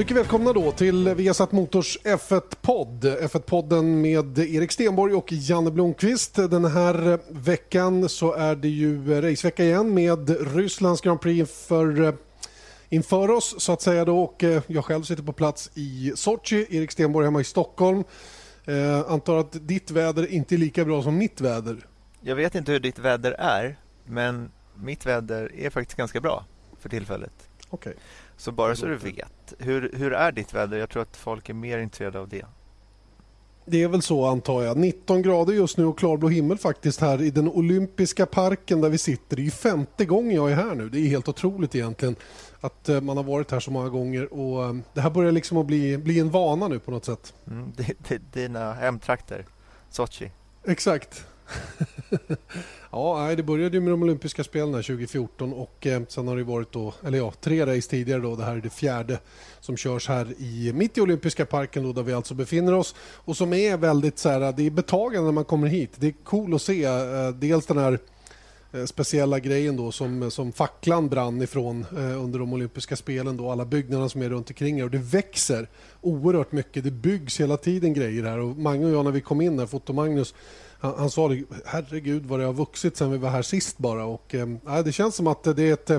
Mycket välkomna då till Viasat Motors F1-podd. F1-podden med Erik Stenborg och Janne Blomqvist. Den här veckan så är det ju racevecka igen med Rysslands Grand Prix inför, inför oss så att säga då. Och eh, jag själv sitter på plats i Sochi, Erik Stenborg hemma i Stockholm. Eh, antar att ditt väder inte är lika bra som mitt väder. Jag vet inte hur ditt väder är, men mitt väder är faktiskt ganska bra för tillfället. Okej. Så bara så du vet. Hur, hur är ditt väder? Jag tror att folk är mer intresserade av det. Det är väl så antar jag. 19 grader just nu och klarblå himmel faktiskt här i den olympiska parken där vi sitter. Det är ju femte gången jag är här nu. Det är helt otroligt egentligen att eh, man har varit här så många gånger och eh, det här börjar liksom att bli, bli en vana nu på något sätt. Mm, det, det, dina hemtrakter, Sochi. Exakt. ja, det började ju med de olympiska spelen 2014 och eh, sen har det varit då, eller ja, tre race tidigare då. Det här är det fjärde som körs här i mitt i olympiska parken då, där vi alltså befinner oss och som är väldigt så här, det är betagande när man kommer hit. Det är cool att se eh, dels den här eh, speciella grejen då som, som facklan brann ifrån eh, under de olympiska spelen då alla byggnader som är runt omkring och det växer oerhört mycket. Det byggs hela tiden grejer här och Mange och jag när vi kom in där, Foto-Magnus han, han sa det, herregud vad det har vuxit sen vi var här sist bara. Och, eh, det känns som att det är ett,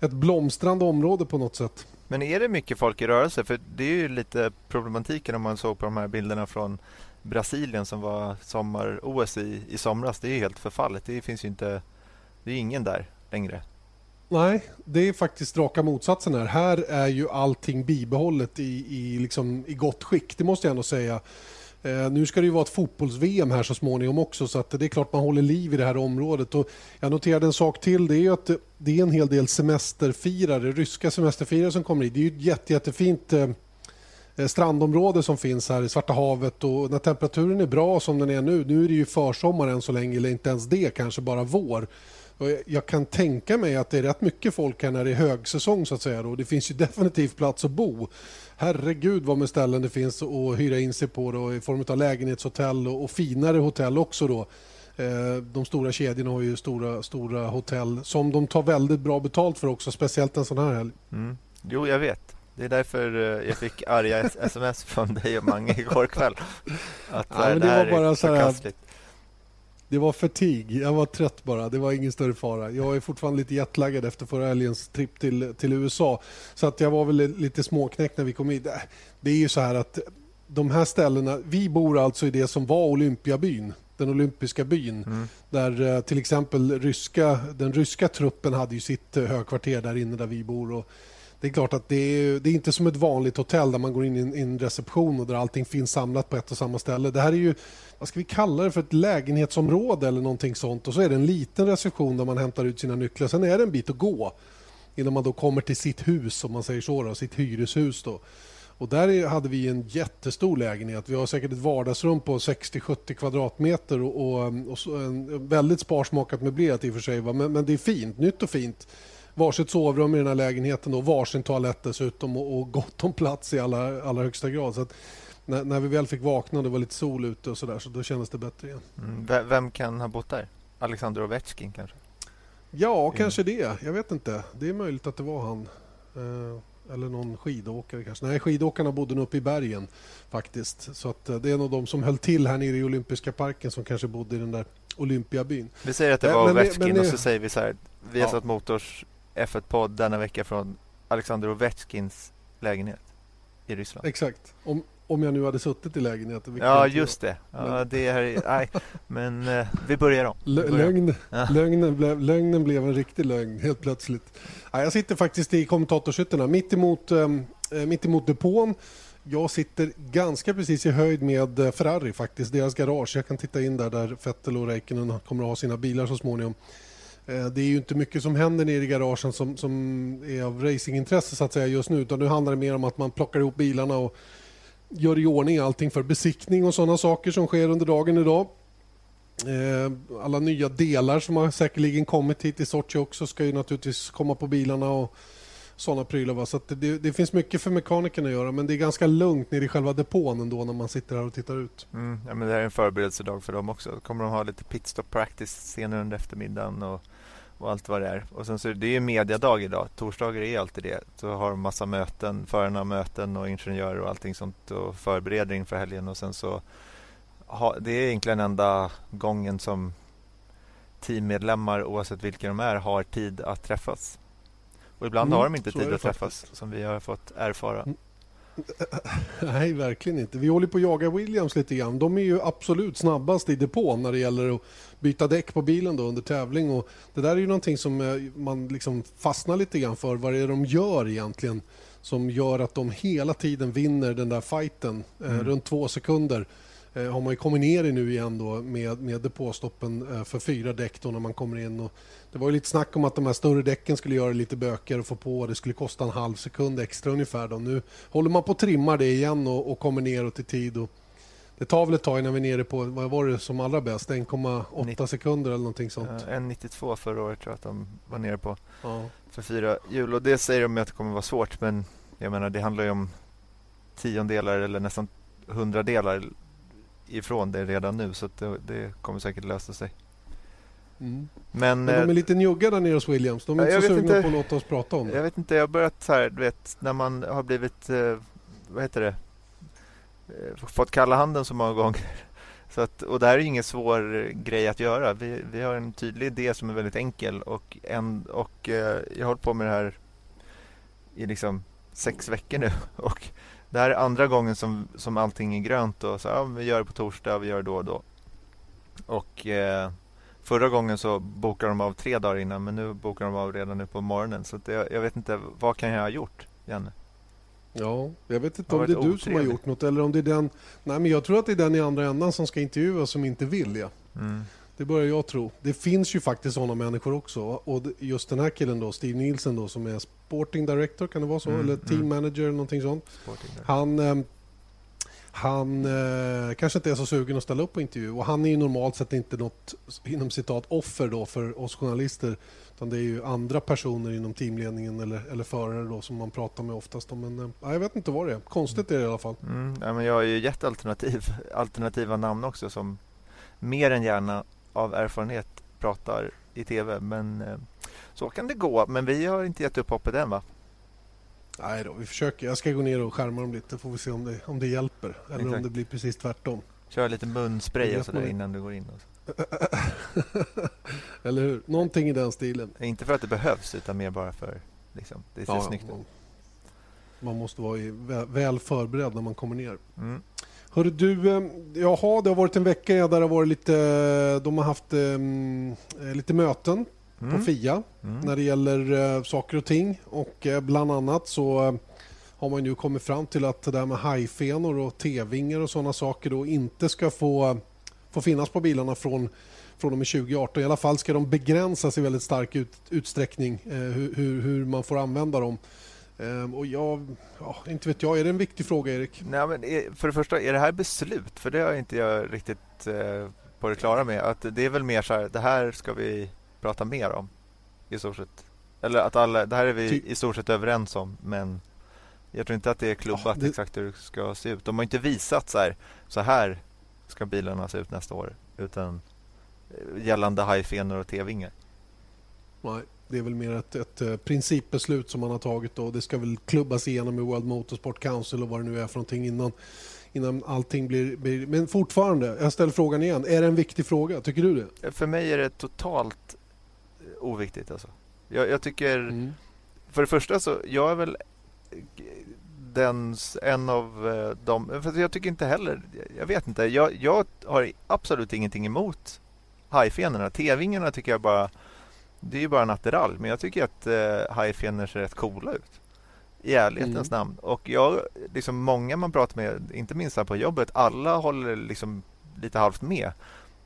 ett blomstrande område på något sätt. Men är det mycket folk i rörelse? För det är ju lite problematiken om man såg på de här bilderna från Brasilien som var sommar-OS i, i somras. Det är helt förfallet. Det finns ju inte, det är ingen där längre. Nej, det är faktiskt raka motsatsen här. Här är ju allting bibehållet i, i, liksom, i gott skick, det måste jag ändå säga. Eh, nu ska det ju vara ett fotbolls-VM här så småningom också så att det är klart man håller liv i det här området. Och jag noterade en sak till, det är ju att det är en hel del semesterfirare, ryska semesterfirare som kommer hit. Det är ju ett jätte, jättefint eh, eh, strandområde som finns här i Svarta havet och när temperaturen är bra som den är nu, nu är det ju försommar än så länge eller inte ens det, kanske bara vår. Och jag kan tänka mig att det är rätt mycket folk här när det är högsäsong så att säga. Då. Det finns ju definitivt plats att bo herregud vad med ställen det finns att hyra in sig på då, i form av lägenhetshotell och, och finare hotell också. Då. Eh, de stora kedjorna har ju stora, stora hotell som de tar väldigt bra betalt för också, speciellt en sån här helg. Mm. Jo, jag vet. Det är därför eh, jag fick arga sms från dig och Mange igår kväll. Att ja, det, det var bara så här, det var fatig. Jag var trött bara. Det var ingen större fara. Jag är fortfarande lite jetlaggad efter förra helgens tripp till, till USA. Så att jag var väl lite småknäckt när vi kom hit. Det är ju så här att de här ställena, vi bor alltså i det som var Olympiabyn, den olympiska byn. Mm. Där eh, till exempel ryska, den ryska truppen hade ju sitt eh, högkvarter där inne där vi bor. Och det är klart att det är, det är inte som ett vanligt hotell där man går in i en, reception och där allting finns samlat på ett och samma ställe. Det här är ju, vad ska vi kalla det för, ett lägenhetsområde eller någonting sånt. Och så är det en liten reception där man hämtar ut sina nycklar. Sen är det en bit att gå innan man då kommer till sitt hus, om man säger så, då, sitt hyreshus. Då. Och där hade vi en jättestor lägenhet. Vi har säkert ett vardagsrum på 60-70 kvadratmeter och, och, och en, väldigt sparsmakat möblerat i och för sig. Men, men det är fint, nytt och fint varsitt sovrum i den här lägenheten och varsin toalett dessutom och, och gott om plats i allra, allra högsta grad. Så när, när, vi väl fick vakna och det var lite sol ute och sådär så då kändes det bättre igen. Mm. Vem kan ha bott där? Alexander Ovechkin kanske? Ja, mm. kanske det. Jag vet inte. Det är möjligt att det var han. Eh, eller någon skidåkare kanske. Nej, skidåkarna bodde nog uppe i bergen faktiskt. Så att, eh, det är nog de som höll till här nere i olympiska parken som kanske bodde i den där Olympiabyn. Vi säger att det var Ovechkin och så säger vi så här. Vi har ja. satt Motors F1-podd denna vecka från Alexander Ovechkins lägenhet i Ryssland. Exakt. Om, om jag nu hade suttit i lägenheten. Ja, just det. Ja, det här, nej, men eh, vi börjar om. Vi börjar. Lögn, ja. lögnen, blev, lögnen blev en riktig lögn helt plötsligt. Ja, jag sitter faktiskt i kommentatorshytterna mitt emot, ehm, eh, mitt emot depån. Jag sitter ganska precis i höjd med eh, Ferrari faktiskt, deras garage. Jag kan titta in där, där Vettel och Räikkönen kommer att ha sina bilar så småningom. Eh, det är ju inte mycket som händer nere i garagen som, som är av racingintresse så att säga just nu utan nu handlar det mer om att man plockar ihop bilarna och gör i ordning allting för besiktning och sådana saker som sker under dagen idag. Eh, alla nya delar som har säkerligen kommit hit i Sochi också ska ju naturligtvis komma på bilarna och sådana prylar. Va? Så det, det, finns mycket för mekanikerna att göra men det är ganska lugnt nere i själva depån ändå när man sitter här och tittar ut. Mm, ja, men det här är en förberedelsedag för dem också. Kommer de ha lite pitstop practice senare under eftermiddagen och, och allt vad det är. Och sen så det är ju mediadag idag. Torsdagar är alltid det. Så har de massa möten, förarna möten och ingenjörer och allting sånt och förbereder inför helgen och sen så ha, det är egentligen enda gången som teammedlemmar oavsett vilka de är har tid att träffas. Och ibland mm, har de inte tid att träffas som vi har fått erfara. Mm. Nej, verkligen inte. Vi håller på att jaga Williams lite grann. De är ju absolut snabbast i depån när det gäller att byta däck på bilen då under tävling. Och det där är ju någonting som eh, man liksom fastnar lite grann för. Vad det är de gör egentligen som gör att de hela tiden vinner den där fighten eh, mm. runt två sekunder eh, har man ju kommit ner i nu igen då med, med depåstoppen eh, för fyra däck då när man kommer in. Och det var ju lite snack om att de här större däcken skulle göra lite bökigare att få på. Det skulle kosta en halv sekund extra ungefär. Då. Nu håller man på att trimma det igen och, och kommer neråt i tid. Och det tar väl ett tag innan vi är nere på, vad var det som allra bäst? 1,8 sekunder eller någonting sånt. 1,92 förra året tror jag att de var nere på. Ja. För fyra hjul. Och det säger de att det kommer vara svårt. Men jag menar det handlar ju om tiondelar eller nästan hundradelar ifrån det redan nu så det, det, kommer säkert lösa sig. Mm. Men, Men, de är eh, lite njugga där nere hos Williams. De är inte så sugna inte, på att låta oss prata om det. Jag vet inte, jag har börjat så här, du vet, när man har blivit, eh, vad heter det, eh, fått kalla handen så många gånger. Så att, och det här är ingen svår grej att göra. Vi, vi har en tydlig idé som är väldigt enkel och, en, och jag har hållit på med det här i liksom sex veckor nu. Och det här är andra gången som, som allting är grönt. Och så, ja, vi gör det på torsdag, vi gör det då och då. Och eh, Förra gången så bokade de av tre dagar innan men nu bokar de av redan nu på morgonen. Så det, jag vet inte, vad kan jag ha gjort, Janne? Ja, jag vet inte om det är du som har gjort något eller om det är den... Nej, men jag tror att det är den i andra ändan som ska intervjuas som inte vill. Ja. Mm. Det börjar jag tro. Det finns ju faktiskt sådana människor också. Och just den här killen då, Steve Nielsen då, som är sporting director, kan det vara så? Mm, eller team mm. manager eller någonting sånt. Han, eh, han eh, kanske inte är så sugen att ställa upp på intervju. Och han är ju normalt sett inte något inom citat offer då för oss journalister. Utan det är ju andra personer inom teamledningen eller, eller förare då som man pratar med oftast. Men eh, jag vet inte vad det är. Konstigt är det i alla fall. Mm, ja, men jag har ju gett alternativ, alternativa namn också som mer än gärna av erfarenhet pratar i tv. Men eh, så kan det gå. Men vi har inte gett upp hoppet än va? Nej då, vi försöker. Jag ska gå ner och skärma dem lite. får vi se om det, om det hjälper. Eller Exakt. om det blir precis tvärtom. Kör lite munspray och sådär innan du går in. Eller hur? Någonting i den stilen. Inte för att det behövs utan mer bara för liksom, det ser ja, snyggt ut. Man måste vara väl förberedd när man kommer ner. Mm. Hörru du, eh, jaha, det har varit en vecka där det har varit lite, de har haft um, lite möten mm. på FIA mm. när det gäller saker och ting. Och bland annat så har man nu kommit fram till att det där med hajfenor och T-vingar och sådana saker då inte ska få, få finnas på bilarna från från och med 2018. I alla fall ska de begränsas i väldigt stark ut, utsträckning hur, hur, hur, man får använda dem. Ehm, och jag, ja, inte vet jag, är det en viktig fråga Erik? Nej, men för det första, är det här beslut? För det har inte jag riktigt eh, på det klara med. Att det är väl mer så här, det här ska vi prata mer om i stort sett. Eller att alla, det här är vi Ty i stort sett överens om men jag tror inte att det är klubbat ja, det... exakt hur det ska se ut. De har inte visat så här, så här ska bilarna se ut nästa år utan eh, gällande hajfenor och T-vingar. Nej, det är väl mer ett, ett eh, principbeslut som man har tagit och det ska väl klubbas igenom i World Motorsport Council och vad det nu är för någonting innan, innan allting blir, blir... Men fortfarande, jag ställer frågan igen. Är det en viktig fråga? Tycker du det? För mig är det totalt oviktigt. Alltså. Jag, jag tycker... Mm. För det första så, jag är väl den, en av eh, dem... För jag tycker inte heller... Jag vet inte. Jag, jag har absolut ingenting emot hajfenorna. T-vingarna tycker jag bara det är ju bara en attiralj, men jag tycker att eh, hajfenor ser rätt coola ut. I ärlighetens mm. namn. Och jag, liksom många man pratar med, inte minst här på jobbet, alla håller liksom lite halvt med.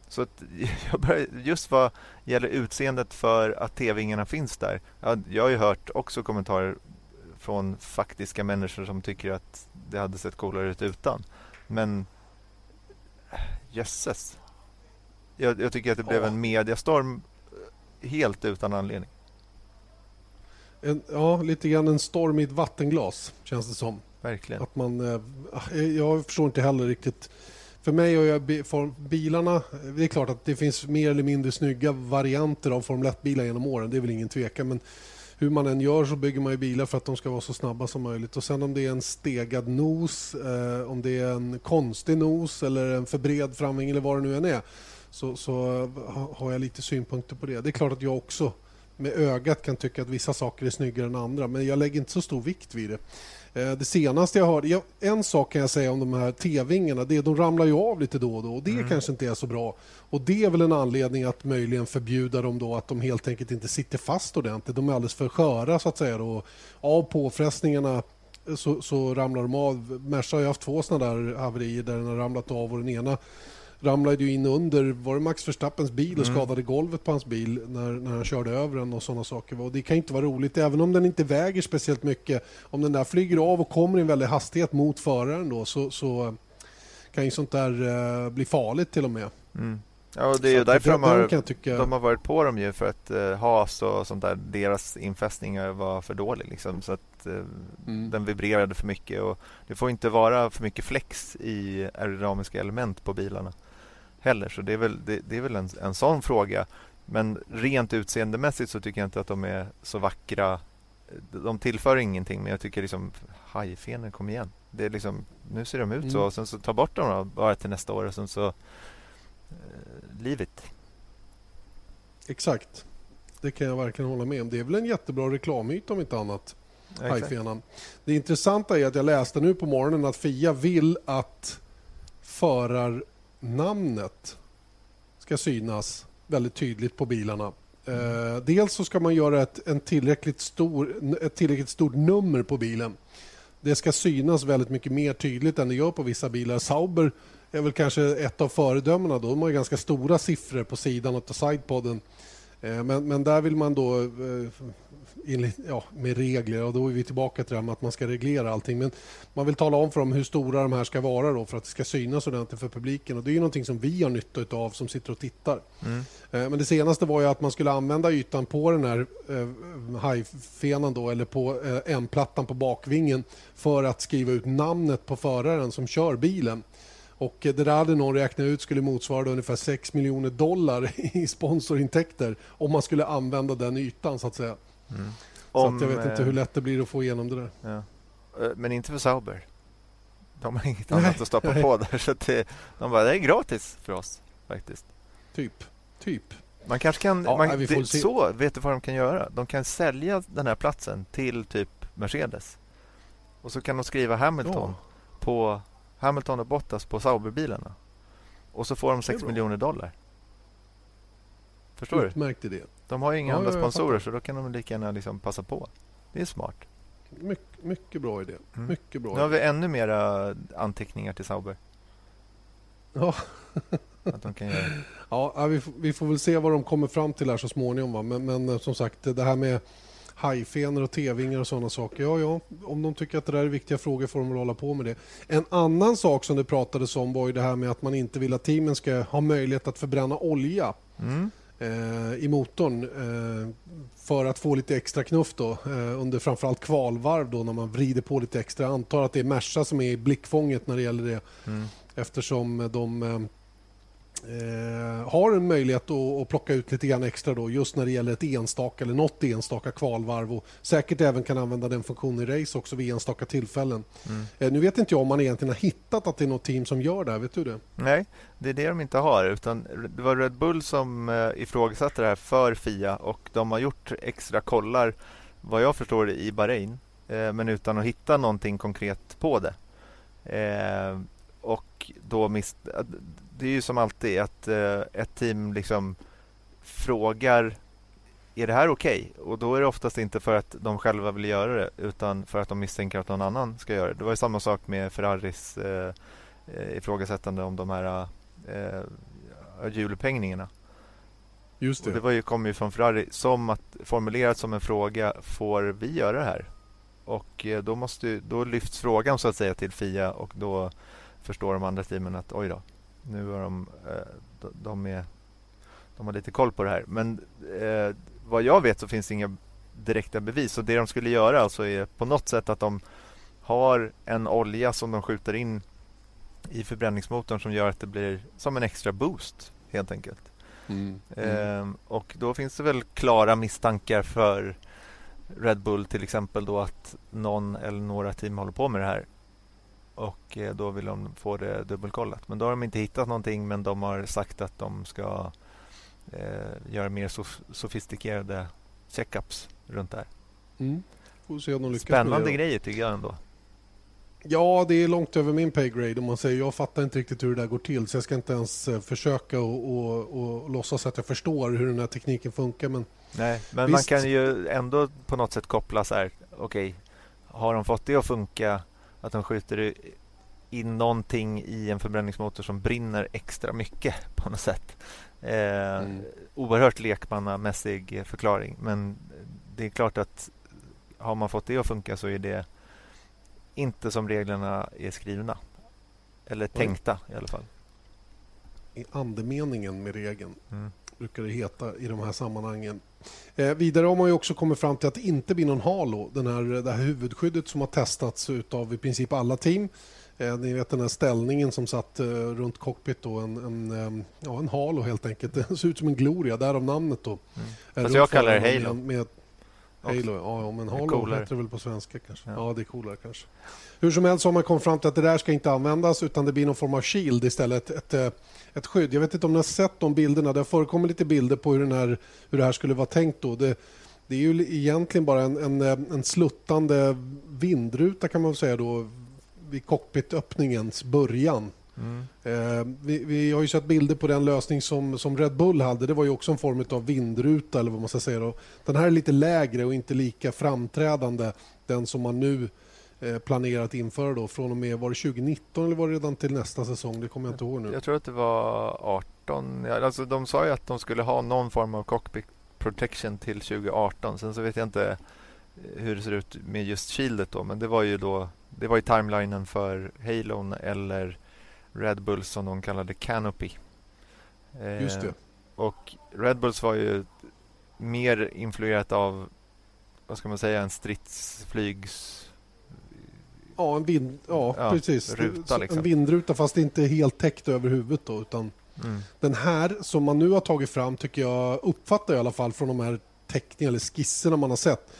Så att jag börjar, just vad gäller utseendet för att tv-vingarna finns där. Jag har ju hört också kommentarer från faktiska människor som tycker att det hade sett coolare ut utan. Men jösses. Jag, jag tycker att det blev en mediastorm helt utan anledning. En, ja, lite grann en storm i ett vattenglas känns det som. Verkligen. Att man, eh, jag förstår inte heller riktigt. För mig och jag, bilarna, det är klart att det finns mer eller mindre snygga varianter av Formel 1-bilar genom åren. Det är väl ingen tvekan. Men hur man än gör så bygger man ju bilar för att de ska vara så snabba som möjligt. Och sen om det är en stegad nos, eh, om det är en konstig nos eller en för bred framving eller vad det nu än är. Så, så har jag lite synpunkter på det. Det är klart att jag också med ögat kan tycka att vissa saker är snyggare än andra. Men jag lägger inte så stor vikt vid det. Eh, det senaste jag hörde, ja, en sak kan jag säga om de här T-vingarna, det är de ramlar ju av lite då och då och det mm. kanske inte är så bra. Och det är väl en anledning att möjligen förbjuda dem då att de helt enkelt inte sitter fast ordentligt. De är alldeles för sköra så att säga då. Av påfrestningarna så, så ramlar de av. Merca har ju haft två sådana där haverier där den har ramlat av och den ena ramlade ju in under var det Max Verstappens bil och mm. skadade golvet på hans bil när, när han körde över den och sådana saker. Och det kan inte vara roligt, även om den inte väger speciellt mycket. Om den där flyger av och kommer i en väldig hastighet mot föraren då så, så kan ju sånt där uh, bli farligt till och med. Mm. Ja, och det är ju därför de har, tycka... de har varit på dem ju för att uh, Haas och sånt där, deras infästningar var för dålig liksom, så att uh, mm. den vibrerade för mycket och det får inte vara för mycket flex i aerodynamiska element på bilarna heller. Så det är väl, det, det är väl en, en sån fråga. Men rent utseendemässigt så tycker jag inte att de är så vackra. De tillför ingenting, men jag tycker liksom hajfenor, kom igen. Det är liksom, nu ser de ut så, mm. och sen så ta bort dem bara till nästa år och sen så eh, livet. Exakt. Det kan jag verkligen hålla med om. Det är väl en jättebra reklamyta om inte annat. Hajfenan. Det intressanta är att jag läste nu på morgonen att Fia vill att förar namnet ska synas väldigt tydligt på bilarna. Eh, dels så ska man göra ett, en tillräckligt stor, ett tillräckligt stort nummer på bilen. Det ska synas väldigt mycket mer tydligt än det gör på vissa bilar. Sauber är väl kanske ett av föredömena. Då. De har ganska stora siffror på sidan av sidepodden. Eh, men, men där vill man då eh, ja, med regler. Och då är vi tillbaka till det med att man ska reglera allting. Men man vill tala om för dem hur stora de här ska vara då för att det ska synas ordentligt för publiken. Och Det är ju någonting som vi har nytta av som sitter och tittar. Mm. Eh, men det senaste var ju att man skulle använda ytan på den här eh, hajfenan då, eller på eh, M-plattan på bakvingen för att skriva ut namnet på föraren som kör bilen. Och det där hade någon räknat ut skulle motsvara ungefär 6 miljoner dollar i sponsorintäkter om man skulle använda den ytan så att säga. Mm. Om, så jag vet inte hur lätt det blir att få igenom det där. Ja. Eh, men inte för Sauber. De har inget annat att stoppa nej. på där. Så det, de bara, det är gratis för oss faktiskt. Typ. Typ. Man kanske kan... Ja, man, det, så, vet du vad de kan göra? De kan sälja den här platsen till typ Mercedes. Och så kan de skriva Hamilton ja. på Hamilton och Bottas på Sauberbilarna. Och så får de 6 miljoner dollar. Förstår Utmärkt du? idé. De har ju inga ja, andra sponsorer så då kan de lika gärna liksom passa på. Det är smart. My mycket bra idé. Mm. Mycket bra nu har vi ännu mera anteckningar till Sauber. Ja. att de kan göra. Ja, vi, vi, får väl se vad de kommer fram till här så småningom. Va? Men, men som sagt, det här med hajfenor och tevingar och sådana saker. Ja, ja, om de tycker att det där är viktiga frågor får de väl hålla på med det. En annan sak som det pratades om var ju det här med att man inte vill att teamen ska ha möjlighet att förbränna olja. Mm. Eh, i motorn eh, för att få lite extra knuff då, eh, under framförallt kvalvarv då, när man vrider på lite extra. Jag antar att det är Merca som är i blickfånget när det gäller det mm. eftersom de eh, har en möjlighet att, att, plocka ut lite grann extra då, just när det gäller ett enstaka eller något enstaka kvalvarv och säkert även kan använda den funktionen i race också vid enstaka tillfällen. Mm. Eh, nu vet inte jag om man egentligen har hittat att det är något team som gör det här, vet du det? Nej, det är det de inte har utan det var Red Bull som eh, ifrågasatte det här för FIA och de har gjort extra kollar vad jag förstår i Bahrain eh, men utan att hitta någonting konkret på det. Eh, och då mis det är ju som alltid att eh, ett team liksom frågar är det här okej? Okay? Och då är det oftast inte för att de själva vill göra det utan för att de misstänker att någon annan ska göra det. Det var ju samma sak med Ferraris eh, eh ifrågasättande om de här eh, hjulupphängningarna. Just det. Och det var ju, kom ju från Ferrari som att formulerat som en fråga, får vi göra det här? Och eh, då, måste, då lyfts frågan så att säga till FIA och då förstår de andra teamen att oj då, nu har de, eh, de, är, de har lite koll på det här. Men eh, vad jag vet så finns det inga direkta bevis. Och det de skulle göra alltså är på något sätt att de har en olja som de skjuter in i förbränningsmotorn som gör att det blir som en extra boost helt enkelt. Mm. Mm. och då finns det väl klara misstankar för Red Bull till exempel då att någon eller några team håller på med det här. Och eh, då vill de få det dubbelkollat. Men då har de inte hittat någonting men de har sagt att de ska eh, göra mer sof sofistikerade checkups runt det här. Mm. Spännande grejer tycker jag ändå. Ja, det är långt över min paygrade om man säger. Jag fattar inte riktigt hur det där går till så jag ska inte ens eh, försöka och, och, och låtsas att jag förstår hur den här tekniken funkar. Men, Nej, men visst. man kan ju ändå på något sätt koppla så här. Okej, okay, har de fått det att funka att de skjuter in någonting i en förbränningsmotor som brinner extra mycket på något sätt. Eh, mm. Oerhört lekmannamässig förklaring men det är klart att har man fått det att funka så är det inte som reglerna är skrivna. Eller tänkta i alla fall. I andemeningen med regeln mm. brukar det heta i de här sammanhangen. Eh, vidare har man ju också kommit fram till att det inte blir någon halo. Den här, det här huvudskyddet som har testats av i princip alla team. Eh, ni vet den här ställningen som satt eh, runt cockpit. Då, en, en, eh, ja, en halo helt enkelt. Den ser ut som en Gloria, därav namnet. Då. Mm. Fast jag kallar det Halo. Med, med Halo, ja, men Halo heter det väl på svenska kanske. Ja. ja. det är coolare kanske. Hur som helst har man kommit fram till att det där ska inte användas utan det blir någon form av shield istället. Ett, ett, ett skydd. Jag vet inte om ni har sett de bilderna. Det förekommer lite bilder på hur, den här, hur det här skulle vara tänkt. Då. Det, det är ju egentligen bara en, en, en sluttande vindruta kan man säga då vid cockpitöppningens början. Mm. Eh, vi, vi, har ju sett bilder på den lösning som, som Red Bull hade. Det var ju också en form av vindruta. eller vad man ska säga. Då. Den här är lite lägre och inte lika framträdande. Den som man nu eh, planerar att införa då, från och med var det 2019 eller var det redan till nästa säsong? Det kommer jag inte ihåg nu. Jag tror att det var 18. Alltså, de sa ju att de skulle ha någon form av cockpit protection till 2018. Sen så vet jag inte hur det ser ut med just Shieldet då. Men det var ju då det var ju timelinen för Halon eller Red Bulls som de kallade Canopy. Just det. Eh, och Red Bulls var ju mer influerat av, vad ska man säga, en stridsflygs... Ja, en vind, ja, ja precis. Ruta, liksom. En vindruta fast inte helt täckt över huvudet då, utan mm. den här som man nu har tagit fram tycker jag, uppfattar i alla fall från de här teckningarna eller skisserna man har sett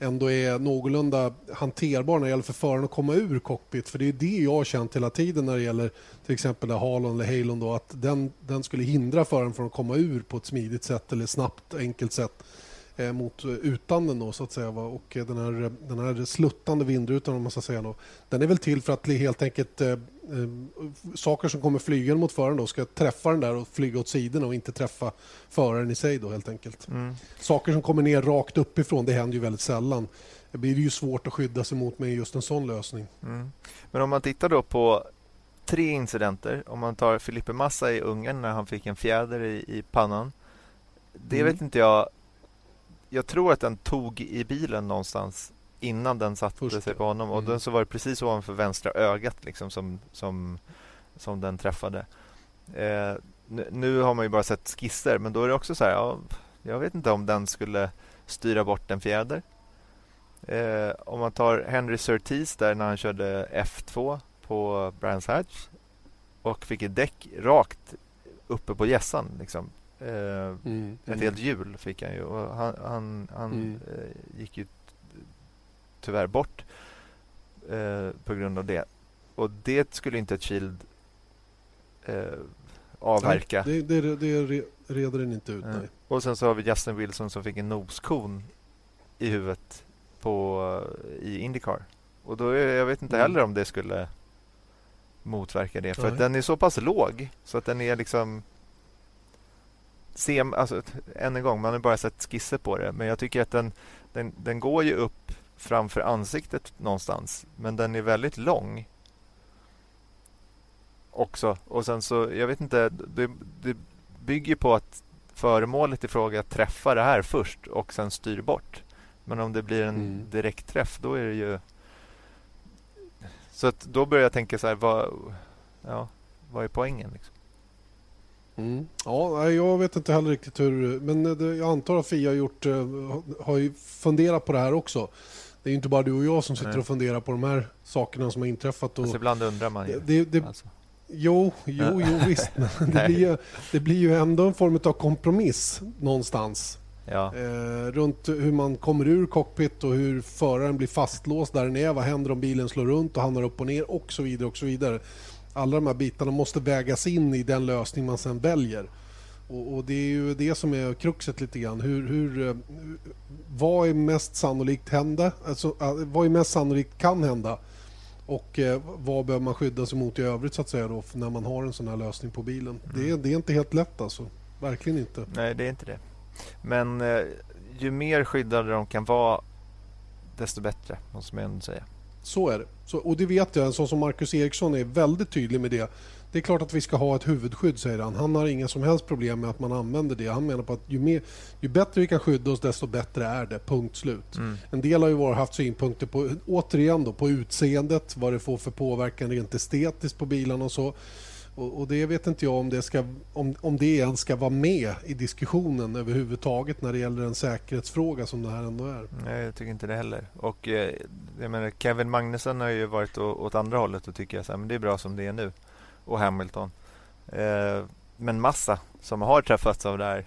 ändå är någorlunda hanterbar när det gäller för föraren att komma ur cockpit. För det är det jag har känt hela tiden när det gäller till exempel Halon eller Halon då, att den, den skulle hindra föraren från att komma ur på ett smidigt sätt eller snabbt enkelt sätt eh, mot utan den då så att säga. Och den här, den här sluttande vindrutan om man ska säga då, den är väl till för att helt enkelt eh, eh, saker som kommer flygande mot föraren då ska träffa den där och flyga åt sidorna och inte träffa föraren i sig då helt enkelt. Mm. Saker som kommer ner rakt uppifrån det händer ju väldigt sällan. Det blir ju svårt att skydda sig mot med just en sån lösning. Mm. Men om man tittar då på tre incidenter. Om man tar Filipe Massa i Ungern när han fick en fjäder i, i pannan. Det mm. vet inte jag. Jag tror att den tog i bilen någonstans innan den satte Först, sig på honom. Och mm. den så var det precis ovanför vänstra ögat liksom, som, som, som den träffade. Eh, nu, nu, har man ju bara sett skisser, men då är det också så här. Ja, jag vet inte om den skulle styra bort en fjäder. Eh, om man tar Henry Surtees där när han körde F2 på Brands Hatch och fick ett däck rakt uppe på gässan. Liksom. Eh, mm, ett mm. helt hjul fick han ju. Och han han, han mm. eh, gick ju tyvärr bort eh, på grund av det. Och det skulle inte ett Shield eh, avverka. Nej, det, det, det reder den inte ut. Nej. Och sen så har vi Justin Wilson som fick en noskon i huvudet på, i Indycar. Och då är, jag vet inte mm. heller om det skulle motverka det. För den är så pass låg så att den är liksom Se, alltså, än en gång, man har bara sett skisser på det. Men jag tycker att den, den, den går ju upp framför ansiktet någonstans. Men den är väldigt lång. Också. Och sen så, jag vet inte, det, det bygger på att föremålet i fråga träffar det här först och sen styr bort. Men om det blir en mm. direkt träff då är det ju... Så att då börjar jag tänka så här, vad, ja, vad är poängen? Liksom? Mm. Ja, jag vet inte heller riktigt hur... Men jag antar att Fia har, gjort, eh, har ju funderat på det här också. Det är inte bara du och jag som sitter Nej. och funderar på de här sakerna som har inträffat. Och alltså ibland undrar man ju. Det, det, alltså. Jo, jo, jo visst. Men det, blir ju, det blir ju ändå en form av kompromiss någonstans. Ja. Eh, runt hur man kommer ur cockpit och hur föraren blir fastlåst där den är. Vad händer om bilen slår runt och hamnar upp och ner och så vidare. och så vidare. Alla de här bitarna måste vägas in i den lösning man sen väljer. Och, och, Det är ju det som är kruxet lite grann. Hur, hur, eh, vad är mest sannolikt hända? Alltså, eh, vad är mest sannolikt kan hända? Och eh, vad behöver man skydda sig mot i övrigt så att säga då, när man har en sån här lösning på bilen? Mm. Det, det, är inte helt lätt alltså. Verkligen inte. Nej, det är inte det. Men eh, ju mer skyddade de kan vara desto bättre, måste man ändå säga. Så är det. Så, och det vet jag, en sån som Marcus Eriksson är väldigt tydlig med det. Det är klart att vi ska ha ett huvudskydd, säger han. Han har inga som helst problem med att man använder det. Han menar på att ju, mer, ju bättre vi kan skydda oss, desto bättre är det. Punkt slut. Mm. En del har ju varit, haft synpunkter på, återigen då, på utseendet, vad det får för påverkan rent estetiskt på bilarna och så. Och, och, det vet inte jag om det, ska, om, om det ens ska vara med i diskussionen överhuvudtaget när det gäller en säkerhetsfråga som det här ändå är. Nej, jag tycker inte det heller. Och eh, jag menar, Kevin Magnusson har ju varit åt andra hållet och tycker att det är bra som det är nu. Och Hamilton. Eh, men Massa, som har träffats av det här,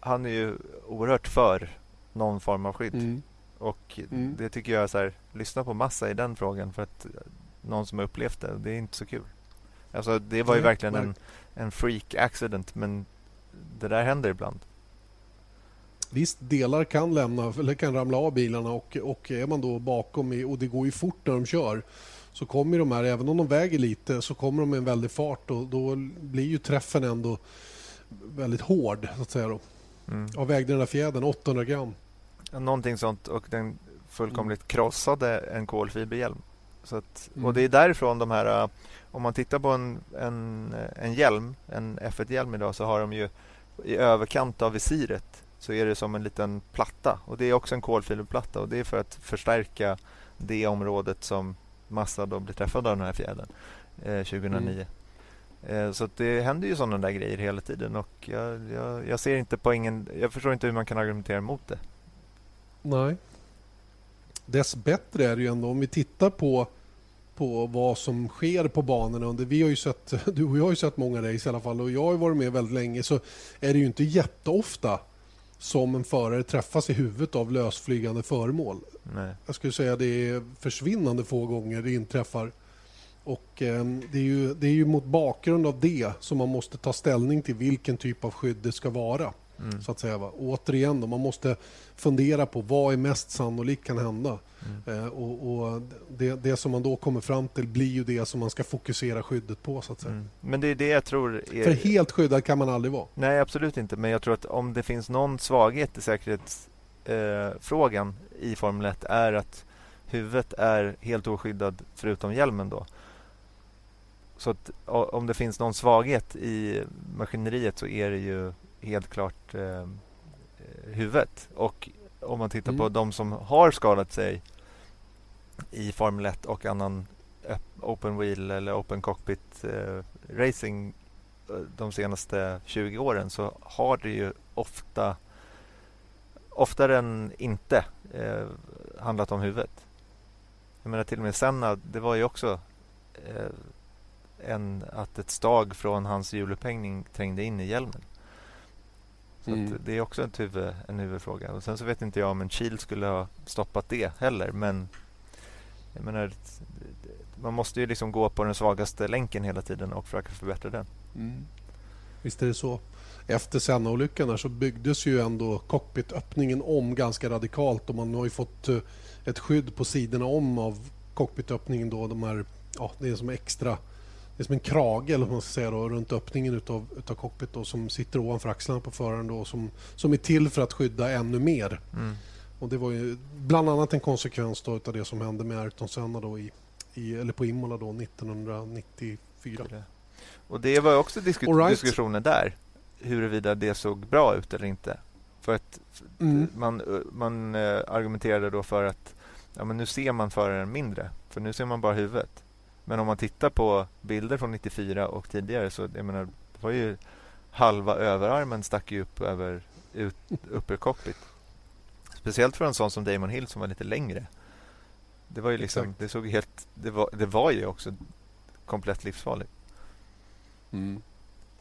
han är ju oerhört för någon form av skydd. Mm. Och mm. det tycker jag så här, lyssna på Massa i den frågan för att någon som har upplevt det, det är inte så kul. Alltså det var ju verkligen en, en freak accident men det där händer ibland. Visst, delar kan lämna eller kan ramla av bilarna och, och är man då bakom i, och det går ju fort när de kör så kommer de här, även om de väger lite, så kommer de med en väldig fart och då blir ju träffen ändå väldigt hård så att säga då. Mm. Vad vägde den där fjädern? 800 gram? Någonting sånt och den fullkomligt mm. krossade en kolfiberhjälm. Så att, mm. Och det är därifrån de här om man tittar på en, en, en hjälm, en F1-hjälm idag så har de ju i överkant av visiret så är det som en liten platta och det är också en kolfiberplatta och det är för att förstärka det området som Massa då blir träffad av den här fjädern eh, 2009. Mm. Eh, så det händer ju sådana där grejer hela tiden och jag, jag, jag, ser inte poängen. Jag förstår inte hur man kan argumentera emot det. Nej. Dess bättre är det ju ändå om vi tittar på på vad som sker på banorna. Under, vi har ju sett, du och jag har ju sett många race i alla fall och jag har varit med väldigt länge så är det ju inte jätteofta som en förare träffas i huvudet av lösflygande föremål. Nej. Jag skulle säga det är försvinnande få gånger det inträffar. Och eh, det, är ju, det är ju mot bakgrund av det som man måste ta ställning till vilken typ av skydd det ska vara. Mm. Så att säga, va? återigen, då, man måste fundera på vad är mest sannolikt kan hända. Mm. Eh, och, och det, det, som man då kommer fram till blir ju det som man ska fokusera skyddet på. så att säga. Mm. Men det är det jag tror... Är... För helt skyddad kan man aldrig vara. Nej, absolut inte. Men jag tror att om det finns någon svaghet i säkerhetsfrågan eh, i Formel 1 är att huvudet är helt oskyddad förutom hjälmen. då. Så att om det finns någon svaghet i maskineriet så är det ju helt klart eh, huvudet. Och om man tittar mm. på de som har skadat sig i Formel 1 och annan open wheel eller open cockpit eh, racing eh, de senaste 20 åren så har det ju ofta oftare än inte eh, handlat om huvudet. Jag menar till och med Senna, det var ju också eh, en, att ett stag från hans hjulupphängning trängde in i hjälmen. Så mm. det är också ett huvud, en huvudfråga. Och sen så vet inte jag om en Kiel skulle ha stoppat det heller. Men jag menar, man måste ju liksom gå på den svagaste länken hela tiden och försöka förbättra den. Mm. Visst är det så. Efter Senna-olyckan så byggdes ju ändå cockpitöppningen om ganska radikalt och man har ju fått eh, ett skydd på sidorna om av cockpitöppningen. Då, de här, ja, det är som extra det är som en krage eller man ska säga då, runt öppningen utav, utav cockpit då, som sitter ovanför axlarna på föraren då, som, som är till för att skydda ännu mer. Mm. Och Det var ju bland annat en konsekvens då utav det som hände med Ayrton Senna då i, i, eller på Imola då 1994. Och Det var också disku right. diskussioner där. huruvida det såg bra ut eller inte. För att mm. man, man argumenterade då för att ja, men nu ser man föraren mindre, för nu ser man bara huvudet. Men om man tittar på bilder från 94 och tidigare så jag menar, det var ju halva överarmen stack ju upp över ut, uppercockpit. Speciellt för en sån som Damon Hill som var lite längre. Det var ju liksom, det såg helt, det var, det var ju också komplett livsfarligt. Mm.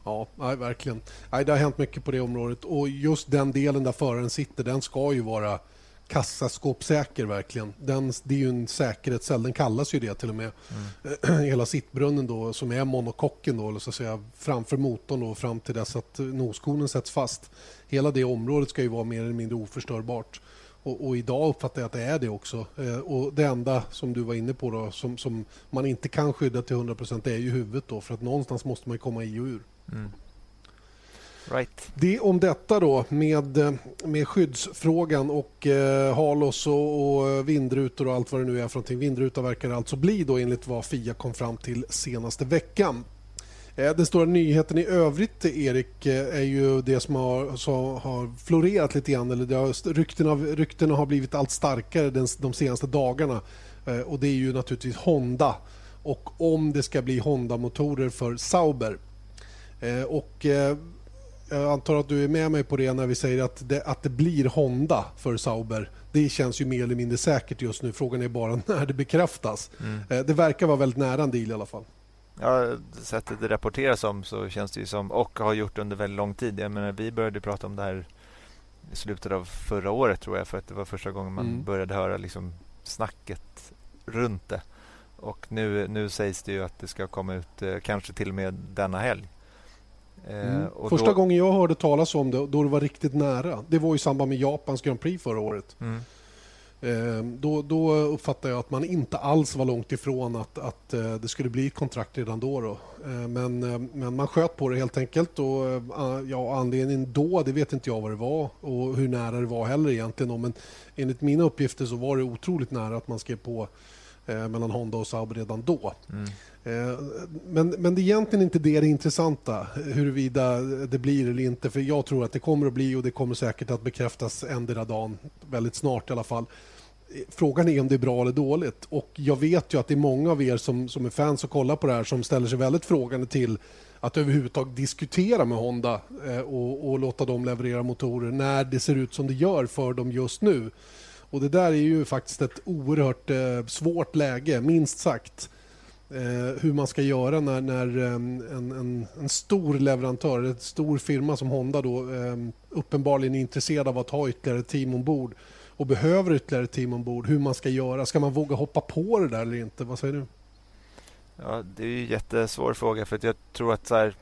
Ja, nej, verkligen. Nej, det har hänt mycket på det området och just den delen där föraren sitter, den ska ju vara kassaskåpssäker verkligen. Den, det är ju en säkerhetscell, den kallas ju det till och med. Mm. Hela sittbrunnen då som är monokocken då, så att säga, framför motorn då, fram till dess att noskonen sätts fast. Hela det området ska ju vara mer eller mindre oförstörbart. Och, och, idag uppfattar jag att det är det också. Eh, och Det enda som du var inne på då, som, som man inte kan skydda till 100% är ju huvudet. Då, för att någonstans måste man komma i och ur. Mm. Right. Det om detta då med, med skyddsfrågan och eh, halos och, och, vindrutor och allt vad det nu är för någonting. Vindruta verkar det alltså bli då enligt vad Fia kom fram till senaste veckan. Eh, den stora nyheten i övrigt, Erik, eh, är ju det som har, som har florerat lite grann. Eller det har, ryktena, ryktena har blivit allt starkare den, de senaste dagarna. Eh, och Det är ju naturligtvis Honda och om det ska bli Honda-motorer för Sauber. Eh, och eh, jag antar att du är med mig på det när vi säger att det, att det blir Honda för Sauber. Det känns ju mer eller mindre säkert just nu. Frågan är bara när det bekräftas. Mm. Det verkar vara väldigt nära en deal i alla fall. Ja, sättet det rapporteras om så känns det ju som, och har gjort under väldigt lång tid. Jag menar, vi började prata om det här i slutet av förra året tror jag, för att det var första gången man mm. började höra liksom snacket runt det. Och nu, nu sägs det ju att det ska komma ut eh, kanske till och med denna helg. Eh, mm. Första då... gången jag hörde talas om det, då det var riktigt nära, det var i samband med Japans Grand Prix förra året. Mm. Ehm, då, då uppfattar jag att man inte alls var långt ifrån att, att eh, det skulle bli ett kontrakt redan då. då. Men, eh, men man sköt på det helt enkelt. Och, eh, ja, anledningen då, det vet inte jag vad det var och hur nära det var heller egentligen. Men enligt mina uppgifter så var det otroligt nära att man skrev på mellan Honda och Saab redan då. Mm. Eh, men, men det är egentligen inte det, det intressanta, huruvida det blir eller inte. För Jag tror att det kommer att bli och det kommer säkert att bekräftas endera dagen, väldigt snart i alla fall. Eh, frågan är om det är bra eller dåligt. Och Jag vet ju att det är många av er som, som är fans och kollar på det här som ställer sig väldigt frågande till att överhuvudtaget diskutera med Honda eh, och, och, låta dem leverera motorer när det ser ut som det gör för dem just nu. Och Det där är ju faktiskt ett oerhört svårt läge, minst sagt. Eh, hur man ska göra när, när ehm, en, en, en, stor leverantör, en stor firma som Honda då, eh, uppenbarligen är intresserad av att ha ytterligare team ombord och behöver ytterligare team ombord, hur man ska göra. Ska man våga hoppa på det där eller inte? Vad säger du? Ja, det är en jättesvår fråga för att jag tror att så här,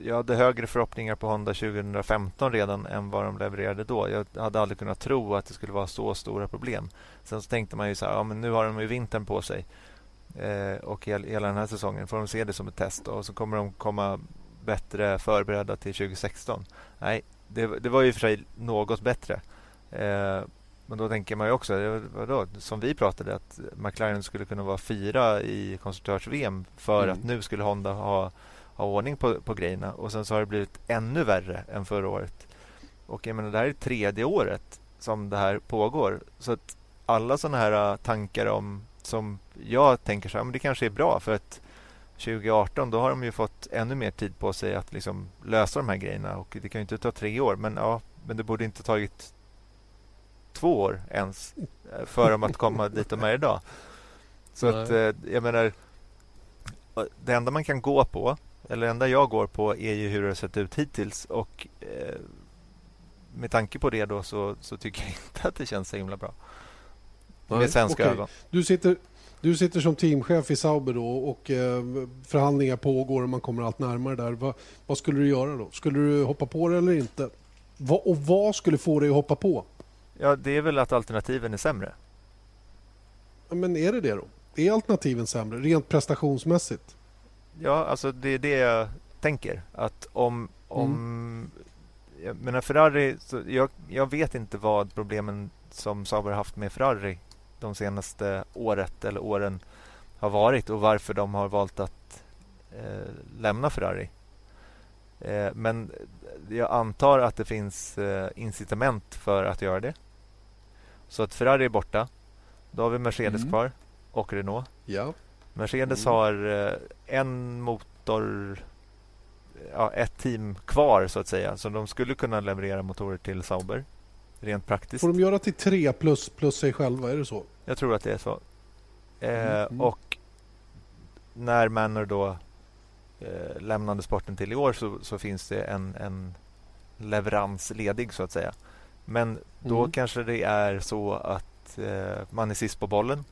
jag hade högre förhoppningar på Honda 2015 redan än vad de levererade då. Jag hade aldrig kunnat tro att det skulle vara så stora problem. Sen så tänkte man ju så här, ja, men nu har de ju vintern på sig eh, och hela den här säsongen får de se det som ett test och så kommer de komma bättre förberedda till 2016. Nej, det, det var ju för sig något bättre. Eh, men då tänker man ju också, vadå, som vi pratade, att McLaren skulle kunna vara fyra i konstruktörs-VM för mm. att nu skulle Honda ha, ha ordning på, på grejerna. Och sen så har det blivit ännu värre än förra året. Och jag menar, det här är tredje året som det här pågår. Så att alla sådana här tankar om, som jag tänker så här, men det kanske är bra för att 2018 då har de ju fått ännu mer tid på sig att liksom lösa de här grejerna. Och det kan ju inte ta tre år, men ja, men det borde inte tagit två år ens eh, för dem att komma dit de är idag. Så att, eh, jag menar, det enda man kan gå på, eller det enda jag går på, är ju hur det har sett ut hittills. Och eh, med tanke på det då så, så, tycker jag inte att det känns så himla bra. Nej, med svenska okay. ögon. Du sitter, du sitter som teamchef i Sauber då och eh, förhandlingar pågår och man kommer allt närmare där. Va, vad skulle du göra då? Skulle du hoppa på det eller inte? Va, och vad skulle få dig att hoppa på? Ja, det är väl att alternativen är sämre. Men är det det då? Är alternativen sämre, rent prestationsmässigt? Ja, alltså det är det jag tänker. Att om... om mm. Jag menar Ferrari... Jag, jag, vet inte vad problemen som Sauber haft med Ferrari de senaste året eller åren har varit och varför de har valt att eh, lämna Ferrari. Eh, men jag antar att det finns eh, incitament för att göra det. Så att Ferrari är borta. Då har vi Mercedes mm. kvar och Renault. Ja. Mercedes mm. har eh, en motor, ja, ett team kvar så att säga. Så de skulle kunna leverera motorer till Sauber. Rent praktiskt. Får de göra till tre plus, plus sig själva? Är det så? Jag tror att det är så. Eh, mm. Och när Manor då eh, lämnade sporten till i år så, så finns det en, en leverans ledig så att säga. Men då mm. kanske det är så att eh, man är sist på bollen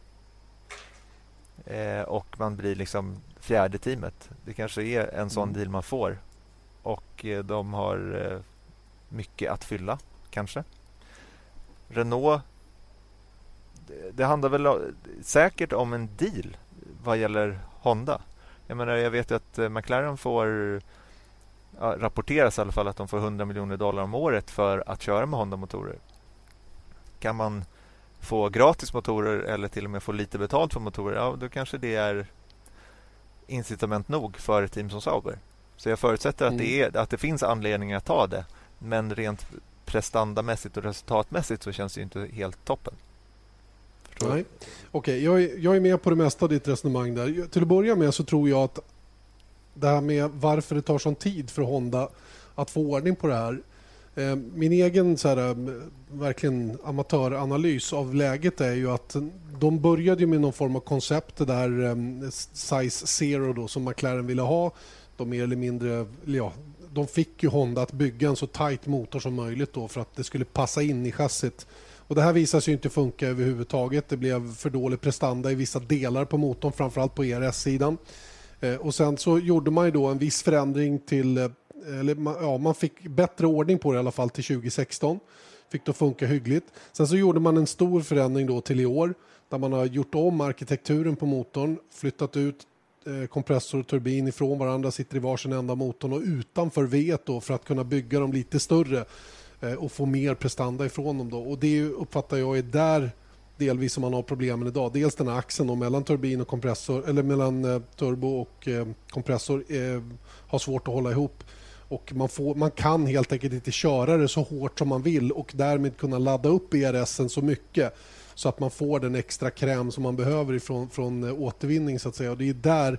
eh, och man blir liksom fjärde teamet. Det kanske är en sån mm. deal man får och eh, de har eh, mycket att fylla kanske. Renault det, det handlar väl säkert om en deal vad gäller Honda. Jag menar, jag vet ju att eh, McLaren får ja, rapporteras i alla fall att de får 100 miljoner dollar om året för att köra med Honda-motorer. Kan man få gratis motorer eller till och med få lite betalt för motorer, ja, då kanske det är incitament nog för ett team som Sauber. Så jag förutsätter att, mm. det, är, att det finns anledningar att ta det. Men rent prestandamässigt och resultatmässigt så känns det inte helt toppen. Nej. Okej, okay, jag, är, jag är med på det mesta av ditt resonemang där. Till att börja med så tror jag att det här med varför det tar sån tid för Honda att få ordning på det här. Eh, min egen så här, eh, verkligen amatöranalys av läget är ju att de började med någon form av koncept, det där eh, Size Zero då, som McLaren ville ha. De mer eller mindre, ja, de fick ju Honda att bygga en så tight motor som möjligt då för att det skulle passa in i chassit. Och det här visade sig inte funka överhuvudtaget. Det blev för dålig prestanda i vissa delar på motorn, framförallt på ERS-sidan. Eh, och sen så gjorde man ju då en viss förändring till, eh, eller ja, man fick bättre ordning på det i alla fall till 2016. Fick det att funka hyggligt. Sen så gjorde man en stor förändring då till i år där man har gjort om arkitekturen på motorn, flyttat ut Eh, kompressor och turbin ifrån varandra, sitter i varsin enda motorn och utanför V då för att kunna bygga dem lite större eh, och få mer prestanda ifrån dem. Då. Och det uppfattar jag är där delvis som man har problemen idag. Dels den här axeln då, mellan turbin och kompressor eller mellan eh, turbo och kompressor har svårt att hålla ihop. Och man, får, man kan helt enkelt inte köra det så hårt som man vill och därmed kunna ladda upp ERS så mycket så att man får den extra kräm som man behöver ifrån, från eh, återvinning. så att säga. Och det är där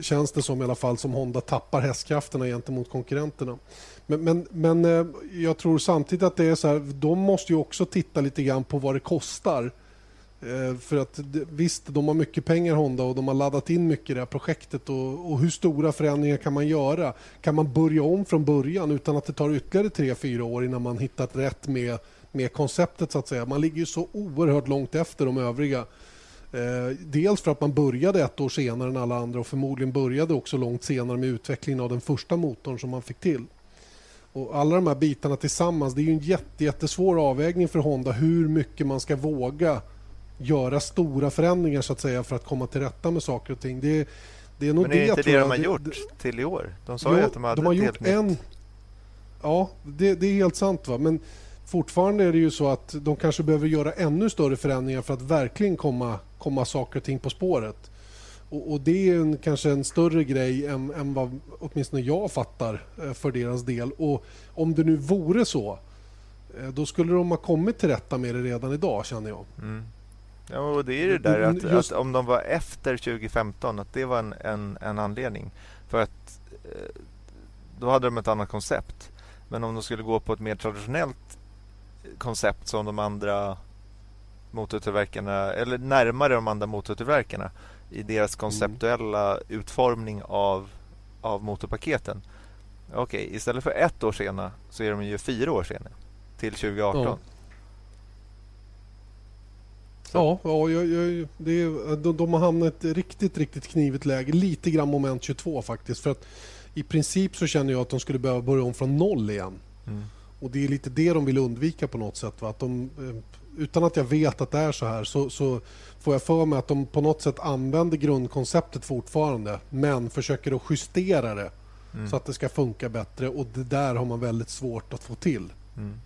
känns det som i alla fall som Honda tappar hästkrafterna gentemot konkurrenterna. Men, men, men eh, jag tror samtidigt att det är så här, de måste ju också titta lite grann på vad det kostar. Eh, för att visst, de har mycket pengar Honda och de har laddat in mycket i det här projektet och, och, hur stora förändringar kan man göra? Kan man börja om från början utan att det tar ytterligare tre fyra år innan man hittat rätt med, med konceptet så att säga? Man ligger ju så oerhört långt efter de övriga. Eh, dels för att man började ett år senare än alla andra och förmodligen började också långt senare med utvecklingen av den första motorn som man fick till. Och alla de här bitarna tillsammans, det är ju en jätte, jättesvår avvägning för Honda hur mycket man ska våga göra stora förändringar så att säga för att komma till rätta med saker och ting. Det, det är nog Men är det inte det de har gjort till i år? De sa jo, ju att de hade de har gjort en, nytt. Ja, det, det, är helt sant. Va? Men fortfarande är det ju så att de kanske behöver göra ännu större förändringar för att verkligen komma, komma saker och ting på spåret. Och, och Det är en, kanske en större grej än, än vad åtminstone jag fattar eh, för deras del. Och Om det nu vore så, eh, då skulle de ha kommit till rätta med det redan idag, känner jag. Mm. Ja, och det är det där att, Just... att, om de var efter 2015, att det var en, en, en anledning. För att eh, då hade de ett annat koncept. Men om de skulle gå på ett mer traditionellt koncept som de andra motortillverkarna, eller närmare de andra motortillverkarna i deras mm. konceptuella mm. utformning av, av motorpaketen. Okej, okay, istället för ett år senare så är de ju fyra år senare till 2018. Ja. Ja, ja jag, jag, det är, de, de har hamnat i ett riktigt, riktigt knivigt läge. Lite grann moment 22 faktiskt. För att I princip så känner jag att de skulle behöva börja om från noll igen. Mm. Och Det är lite det de vill undvika på något sätt. Va? Att de, eh, utan att jag vet att det är så här så, så får jag för mig att de på något sätt använder grundkonceptet fortfarande men försöker att justera det mm. så att det ska funka bättre och det där har man väldigt svårt att få till. Mm.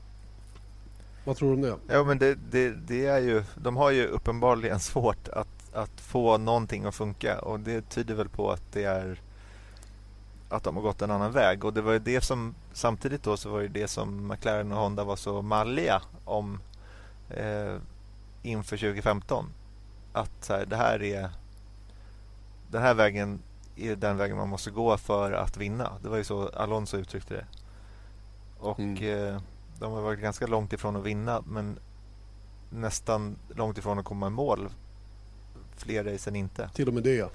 Vad tror du om det? Ja, men det, det, det, är ju, de har ju uppenbarligen svårt att, att få någonting att funka och det tyder väl på att det är att de har gått en annan väg. Och det var det som samtidigt då så var det det som McLaren och Honda var så malliga om eh, inför 2015. Att så här, det här är den här vägen är den vägen man måste gå för att vinna. Det var ju så Alonso uttryckte det. Och mm. eh, de har varit ganska långt ifrån att vinna men nästan långt ifrån att komma i mål fler race än inte. Till och med det, ja.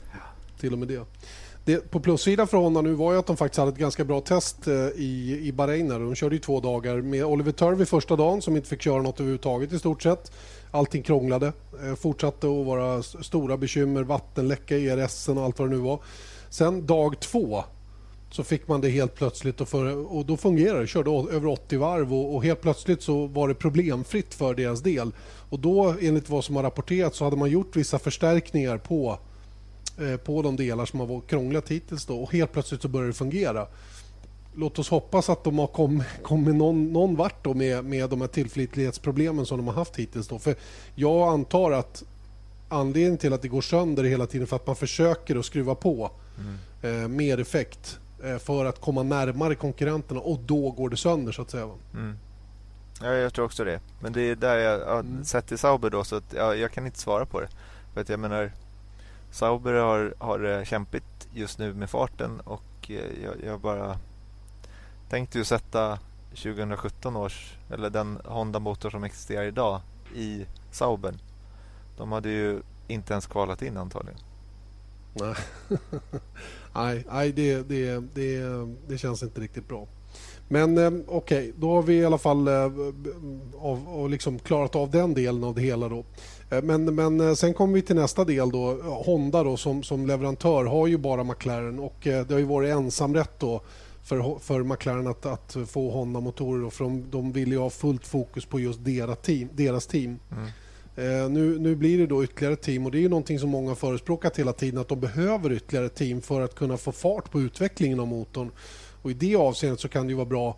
Till och med det det på plussidan för honom nu var ju att de faktiskt hade ett ganska bra test eh, i, i Bahrain. De körde ju två dagar med Oliver Turvey första dagen som inte fick köra något överhuvudtaget i stort sett. Allting krånglade. Eh, fortsatte att vara stora bekymmer, vattenläcka i ERS och allt vad det nu var. Sen dag två så fick man det helt plötsligt och, för, och då fungerade det. Körde över 80 varv och, och, helt plötsligt så var det problemfritt för deras del. Och då enligt vad som har rapporterats så hade man gjort vissa förstärkningar på, på de delar som har krånglat hittills då och helt plötsligt så började det fungera. Låt oss hoppas att de har kommit, kommit någon, någon vart då med, med de här tillförlitlighetsproblemen som de har haft hittills. Då. För jag antar att anledningen till att det går sönder hela tiden för att man försöker att skruva på mm. eh, mer effekt eh, för att komma närmare konkurrenterna och då går det sönder så att säga. Mm. Ja, jag tror också det. Men det är där jag har mm. sett i Sauber då så att ja, jag kan inte svara på det. För att jag menar Sauber har, har eh, det kämpigt just nu med farten och eh, jag, jag bara tänkte ju sätta 2017 års, eller den Honda-motor som existerar idag i Sauber. De hade ju inte ens kvalat in antagligen. Nej, nej, nej det, det, det, det känns inte riktigt bra. Men eh, okej, okay, då har vi i alla fall eh, av, av liksom klarat av den delen av det hela. Då. Eh, men, men sen kommer vi till nästa del. Då. Honda då, som, som leverantör har ju bara McLaren och det har ju varit ensamrätt då för, för McLaren att, att få Honda-motorer. För de, de vill ju ha fullt fokus på just deras team. Deras team. Mm. Eh, nu, nu blir det då ytterligare team och det är ju någonting som många förespråkat hela tiden att de behöver ytterligare team för att kunna få fart på utvecklingen av motorn. Och I det avseendet så kan det vara bra eh,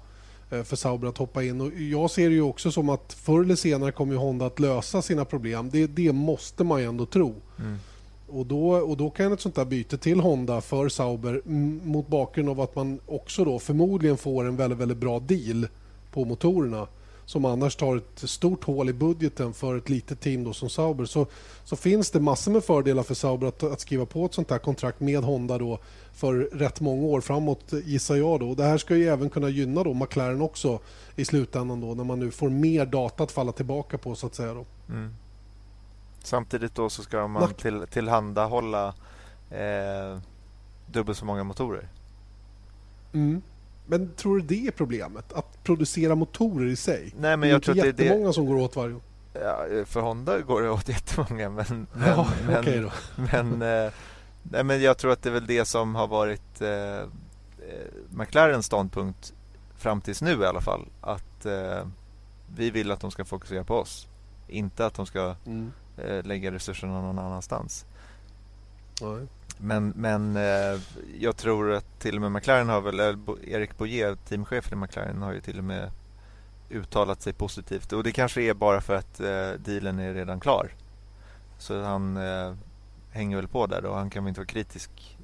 för Sauber att hoppa in. Och jag ser det ju också som att förr eller senare kommer Honda att lösa sina problem. Det, det måste man ju ändå tro. Mm. Och, då, och då kan ett sånt där byte till Honda för Sauber mot bakgrund av att man också då förmodligen får en väldigt, väldigt bra deal på motorerna som annars tar ett stort hål i budgeten för ett litet team då som Sauber så, så finns det massor med fördelar för Sauber att, att skriva på ett sånt här kontrakt med Honda då för rätt många år framåt gissar jag. Då. Det här ska ju även kunna gynna då McLaren också i slutändan då när man nu får mer data att falla tillbaka på så att säga. Då. Mm. Samtidigt då så ska man till, tillhandahålla eh, dubbelt så många motorer. Mm. Men tror du det är problemet? Att producera motorer i sig? Nej, men jag det är inte inte jättemånga det... som går åt varje år. Ja, för Honda går det åt jättemånga. Men, men, ja, men, okay då. men, eh, nej, men jag tror att det är väl det som har varit eh, eh, McLarens ståndpunkt fram tills nu i alla fall. Att eh, vi vill att de ska fokusera på oss. Inte att de ska mm. eh, lägga resurserna någon annanstans. Nej. Men, men eh, jag tror att till och med McLaren har väl, eh, Erik Boyer, teamchefen i McLaren, har ju till och med uttalat sig positivt. Och det kanske är bara för att eh, dealen är redan klar. Så han eh, hänger väl på där då. Han kan väl inte vara kritisk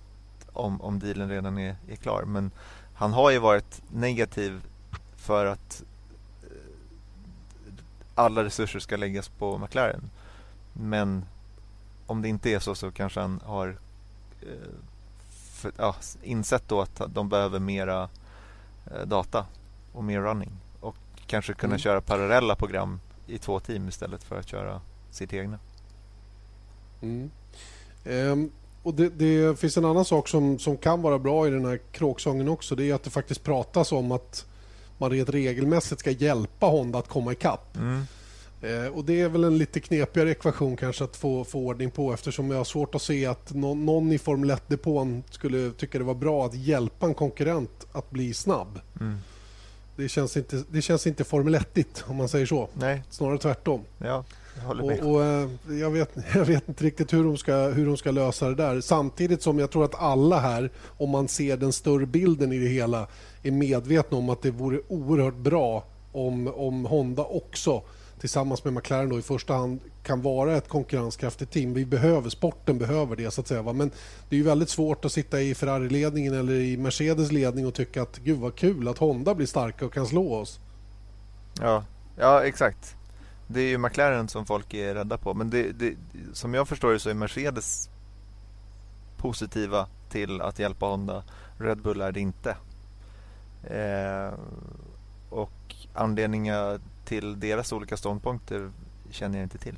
om, om dealen redan är, är klar. Men han har ju varit negativ för att eh, alla resurser ska läggas på McLaren. Men om det inte är så så kanske han har för, ja, insett då att de behöver mera eh, data och mer running. Och kanske kunna mm. köra parallella program i två team istället för att köra sitt egna. Mm. Um, och det, det, finns en annan sak som, som kan vara bra i den här kråksången också. Det är att det faktiskt pratas om att man rent regelmässigt ska hjälpa Honda att komma ikapp. Mm. Eh, och Det är väl en lite knepigare ekvation kanske att få, få ordning på eftersom jag har svårt att se att någon, någon i Formel 1-depån skulle tycka det var bra att hjälpa en konkurrent att bli snabb. Mm. Det, känns inte, det känns inte Formel 1 om man säger så. Nej. Snarare tvärtom. Ja, jag håller med. Och, och eh, jag, vet, jag vet inte riktigt hur de, ska, hur de ska lösa det där. Samtidigt som jag tror att alla här, om man ser den större bilden i det hela, är medvetna om att det vore oerhört bra om, om Honda också tillsammans med McLaren då i första hand kan vara ett konkurrenskraftigt team. Vi behöver, sporten behöver det så att säga. Va? Men det är ju väldigt svårt att sitta i Ferrari-ledningen eller i Mercedes ledning och tycka att gud vad kul att Honda blir starka och kan slå oss. Ja, ja exakt. Det är ju McLaren som folk är rädda på. Men det, det, som jag förstår det så är Mercedes positiva till att hjälpa Honda. Red Bull är det inte. Eh, och anledningen till deras olika ståndpunkter känner jag inte till.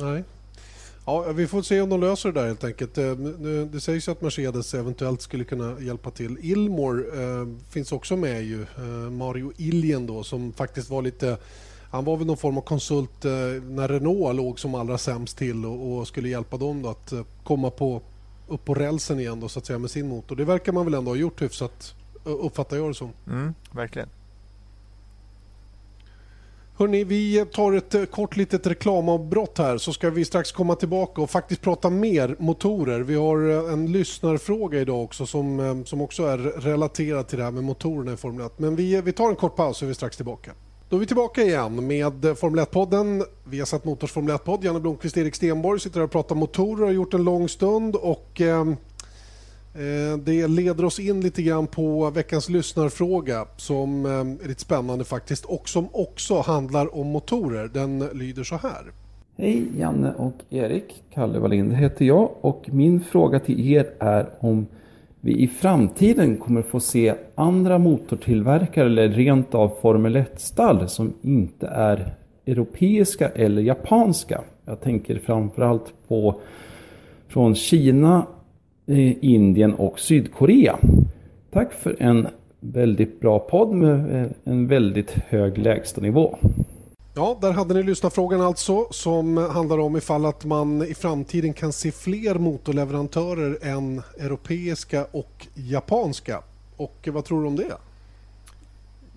Nej. Ja, vi får se om de löser det där helt enkelt. Eh, det sägs att Mercedes eventuellt skulle kunna hjälpa till. Ilmor eh, finns också med ju. Eh, Mario Iljen då som faktiskt var lite han var väl någon form av konsult eh, när Renault låg som allra sämst till och, och skulle hjälpa dem att eh, komma på, upp på rälsen igen då, så att säga, med sin motor. Det verkar man väl ändå ha gjort hyfsat, uppfattar jag det som. Mm, verkligen. Hörrni, vi tar ett eh, kort litet reklamavbrott här så ska vi strax komma tillbaka och faktiskt prata mer motorer. Vi har eh, en lyssnarfråga idag också som, eh, som också är relaterad till det här med motorerna i Formel 1. Men vi, vi tar en kort paus så är vi strax tillbaka. Då är vi tillbaka igen med Formel 1-podden. Vi har satt Motors Formel 1-podd. Janne Blomqvist och Erik Stenborg sitter här och pratar motorer och har gjort en lång stund. Och, eh, Eh, det leder oss in lite grann på veckans lyssnarfråga som eh, är lite spännande faktiskt och som också handlar om motorer. Den lyder så här. Hej Janne och Erik. Kalle Wallinder heter jag och min fråga till er är om vi i framtiden kommer få se andra motortillverkare eller rent av Formel 1-stall som inte är europeiska eller japanska. Jag tänker framförallt på från Kina, Indien och Sydkorea. Tack för en väldigt bra podd med eh, en väldigt hög lägstanivå. Ja, där hade ni lyssnarfrågan alltså som handlar om ifall att man i framtiden kan se fler motorleverantörer än europeiska och japanska. Och vad tror du om det?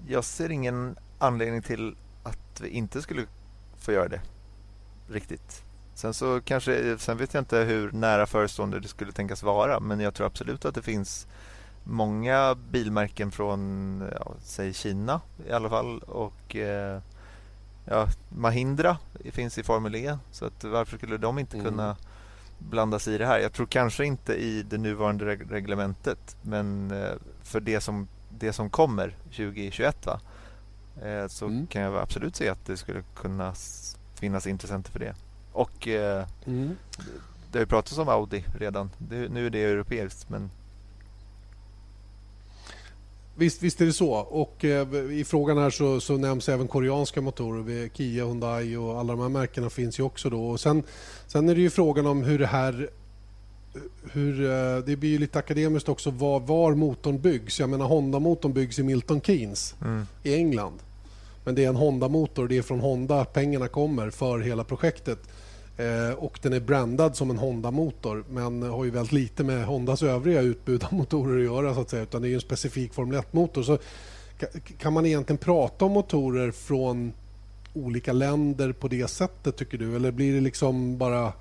Jag ser ingen anledning till att vi inte skulle få göra det riktigt. Sen så kanske, sen vet jag inte hur nära förestående det skulle tänkas vara men jag tror absolut att det finns många bilmärken från, ja, säg Kina i alla fall och eh, ja, Mahindra finns i Formel E. Så att varför skulle de inte mm. kunna blanda sig i det här? Jag tror kanske inte i det nuvarande reg reglementet. Men eh, för det som, det som kommer 2021 va? Eh, så mm. kan jag absolut se att det skulle kunna finnas intressenter för det. Och eh, mm. det har ju pratats om Audi redan. Det, nu är det europeiskt men Visst, visst är det så. Och eh, I frågan här så, så nämns även koreanska motorer. Kia, Hyundai och alla de här märkena finns ju också. Då. Och sen, sen är det ju frågan om hur det här... Hur, eh, det blir ju lite akademiskt också var, var motorn byggs. Jag menar Honda-motorn byggs i Milton Keynes mm. i England. Men det är en Honda-motor. Det är från Honda pengarna kommer för hela projektet. Eh, och den är brandad som en Honda-motor men har ju väldigt lite med Hondas övriga utbud av motorer att göra så att säga utan det är en specifik Formel 1-motor. Så kan man egentligen prata om motorer från olika länder på det sättet tycker du eller blir det liksom bara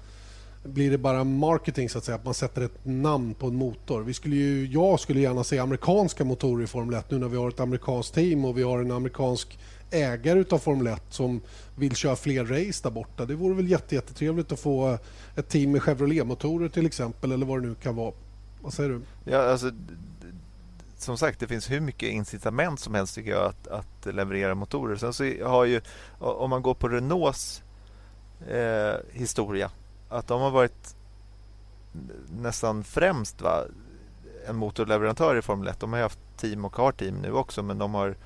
blir det bara marketing så att säga, att man sätter ett namn på en motor. Vi skulle ju, jag skulle gärna se amerikanska motorer i Formel 1 nu när vi har ett amerikanskt team och vi har en amerikansk ägare utav Formel 1 som vill köra fler race där borta. Det vore väl jättetrevligt att få ett team med Chevrolet-motorer till exempel eller vad det nu kan vara. Vad säger du? Ja, alltså, som sagt, det finns hur mycket incitament som helst tycker jag att, att leverera motorer. Sen så har ju, om man går på Renaults eh, historia, att de har varit nästan främst va, en motorleverantör i Formel 1. De har haft team och har team nu också, men de har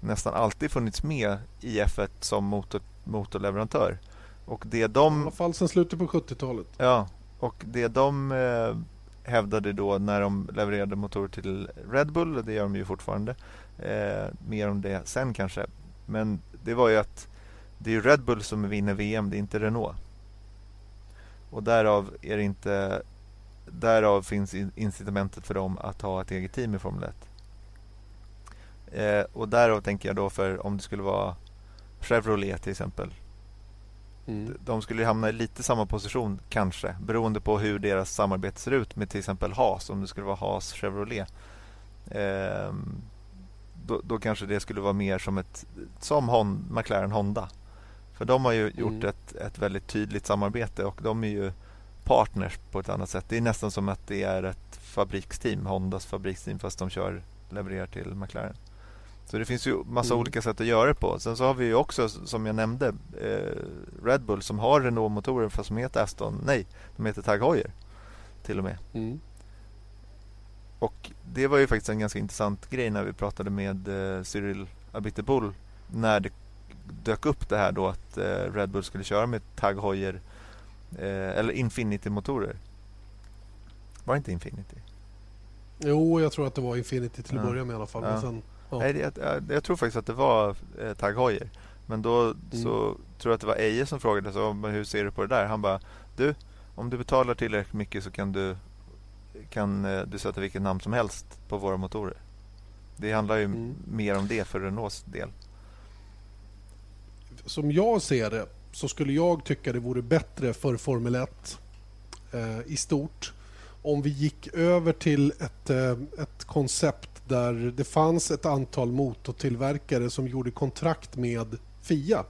nästan alltid funnits med i F1 som motor, motorleverantör. Och det de... I alla fall sedan slutet på 70-talet. Ja, och det de eh, hävdade då när de levererade motorer till Red Bull, det gör de ju fortfarande, eh, mer om det sen kanske. Men det var ju att det är Red Bull som vinner VM, det är inte Renault. Och därav är det inte Därav finns incitamentet för dem att ha ett eget team i Formel 1. Eh, och därav tänker jag då för om det skulle vara Chevrolet till exempel. Mm. De skulle hamna i lite samma position kanske beroende på hur deras samarbete ser ut med till exempel Haas. Om det skulle vara Haas Chevrolet. Eh, då, då, kanske det skulle vara mer som ett som Hon, McLaren Honda. För de har ju gjort mm. ett, ett väldigt tydligt samarbete och de är ju partners på ett annat sätt. Det är nästan som att det är ett fabriksteam, Hondas fabriksteam fast de kör, levererar till McLaren. Så det finns ju massa mm. olika sätt att göra det på. Sen så har vi ju också, som jag nämnde, eh, Red Bull som har Renault-motorer fast som heter Aston, nej, de heter Tag Heuer till och med. Mm. Och det var ju faktiskt en ganska intressant grej när vi pratade med eh, Cyril Abiteboul när det dök upp det här då att eh, Red Bull skulle köra med Tag Heuer eh, eller Infinity-motorer. Var det inte Infinity? Jo, jag tror att det var Infinity till att ja. börja med i alla fall. Ja. Sen, ja. Nej, jag, jag, jag, tror faktiskt att det var eh, Tag Heuer. Men då mm. så tror jag att det var Eje som frågade så, hur ser du på det där. Han bara, du, om du betalar tillräckligt mycket så kan du, kan eh, du sätta vilket namn som helst på våra motorer. Det handlar ju mm. mer om det för Renaults del. Som jag ser det så skulle jag tycka det vore bättre för Formel 1 eh, i stort om vi gick över till ett, eh, ett koncept där det fanns ett antal motortillverkare som gjorde kontrakt med FIA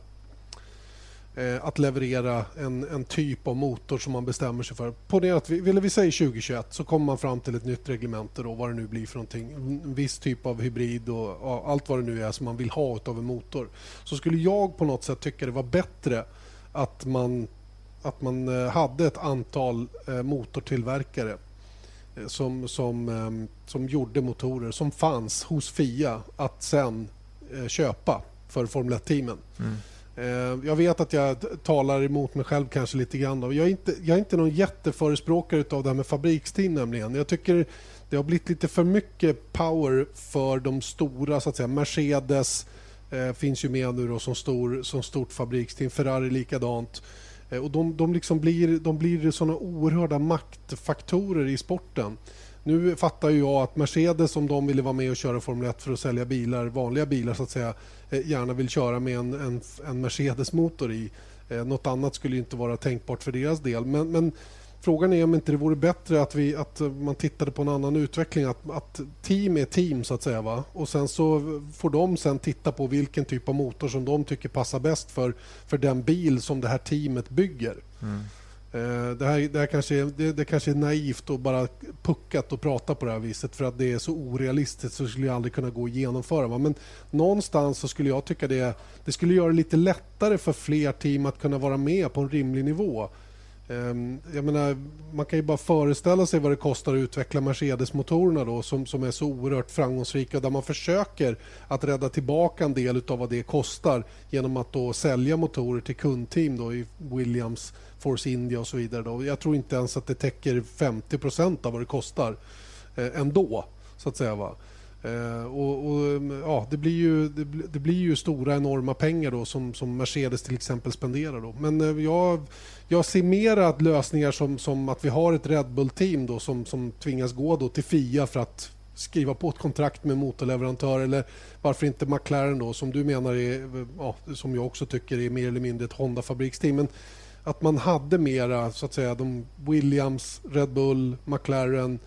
eh, att leverera en, en typ av motor som man bestämmer sig för. På det att vi, vill vi säger 2021 så kommer man fram till ett nytt reglemente då, vad det nu blir för någonting. En viss typ av hybrid och och allt vad det nu är som man vill ha av en motor. Så skulle jag på något sätt tycka det var bättre att man, att man eh, hade ett antal eh, motortillverkare som, som, som gjorde motorer som fanns hos FIA att sen köpa för Formel 1-teamen. Mm. Eh, jag vet att jag talar emot mig själv kanske lite grann. Jag är inte, jag är inte någon jätteförespråkare av det här med fabriksteam nämligen. Jag tycker det har blivit lite för mycket power för de stora, så att säga. Mercedes eh, finns ju med nu då som, stor, som stort fabriksteam, Ferrari likadant. Eh, Eh, och de, de, liksom blir, de blir såna oerhörda maktfaktorer i sporten. Nu fattar ju jag att Mercedes om de ville vara med och köra Formel 1 för att sälja bilar, vanliga bilar så att säga, eh, gärna vill köra med en, en, en Mercedes-motor i. Eh, något annat skulle inte vara tänkbart för deras del. Men, men frågan är om inte det vore bättre att, vi, att man tittade på en annan utveckling. Att, att team är team så att säga. Va? Och sen så får de sen titta på vilken typ av motor som de tycker passar bäst för, för den bil som det här teamet bygger. Mm. Eh, det här, det här kanske, är, det, det, kanske är naivt och bara puckat att prata på det här viset för att det är så orealistiskt så skulle jag aldrig kunna gå att genomföra. Men någonstans så skulle jag tycka det, det skulle göra det lite lättare för fler team att kunna vara med på en rimlig nivå. Ehm, jag menar, man kan ju bara föreställa sig vad det kostar att utveckla Mercedes-motorerna då, som, som är så oerhört framgångsrika där man försöker att rädda tillbaka en del av vad det kostar genom att då sälja motorer till kundteam då, i Williams Force India och så vidare. Då. Jag tror inte ens att det täcker 50% av vad det kostar eh, ändå. Så att säga. Va? Eh, och, och, ja, det, blir ju, det, det, blir ju stora enorma pengar då som, som Mercedes till exempel spenderar. Då. Men eh, jag, jag ser mer att lösningar som, som att vi har ett Red Bull-team då som, som tvingas gå då till FIA för att skriva på ett kontrakt med motorleverantör eller varför inte McLaren då som du menar är, ja, som jag också tycker är mer eller mindre ett Honda-fabriksteam att man hade mera, så att säga, de Williams, Red Bull, McLaren.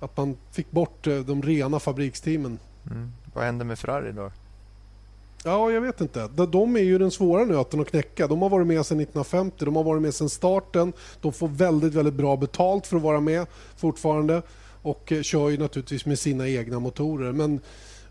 Att man fick bort eh, de rena fabriksteamen. Mm. Vad hände med Ferrari då? Ja, jag vet inte. De är ju den svåra nöten att knäcka. De har varit med sedan 1950, de har varit med sedan starten. De får väldigt, väldigt bra betalt för att vara med fortfarande och eh, kör ju naturligtvis med sina egna motorer. Men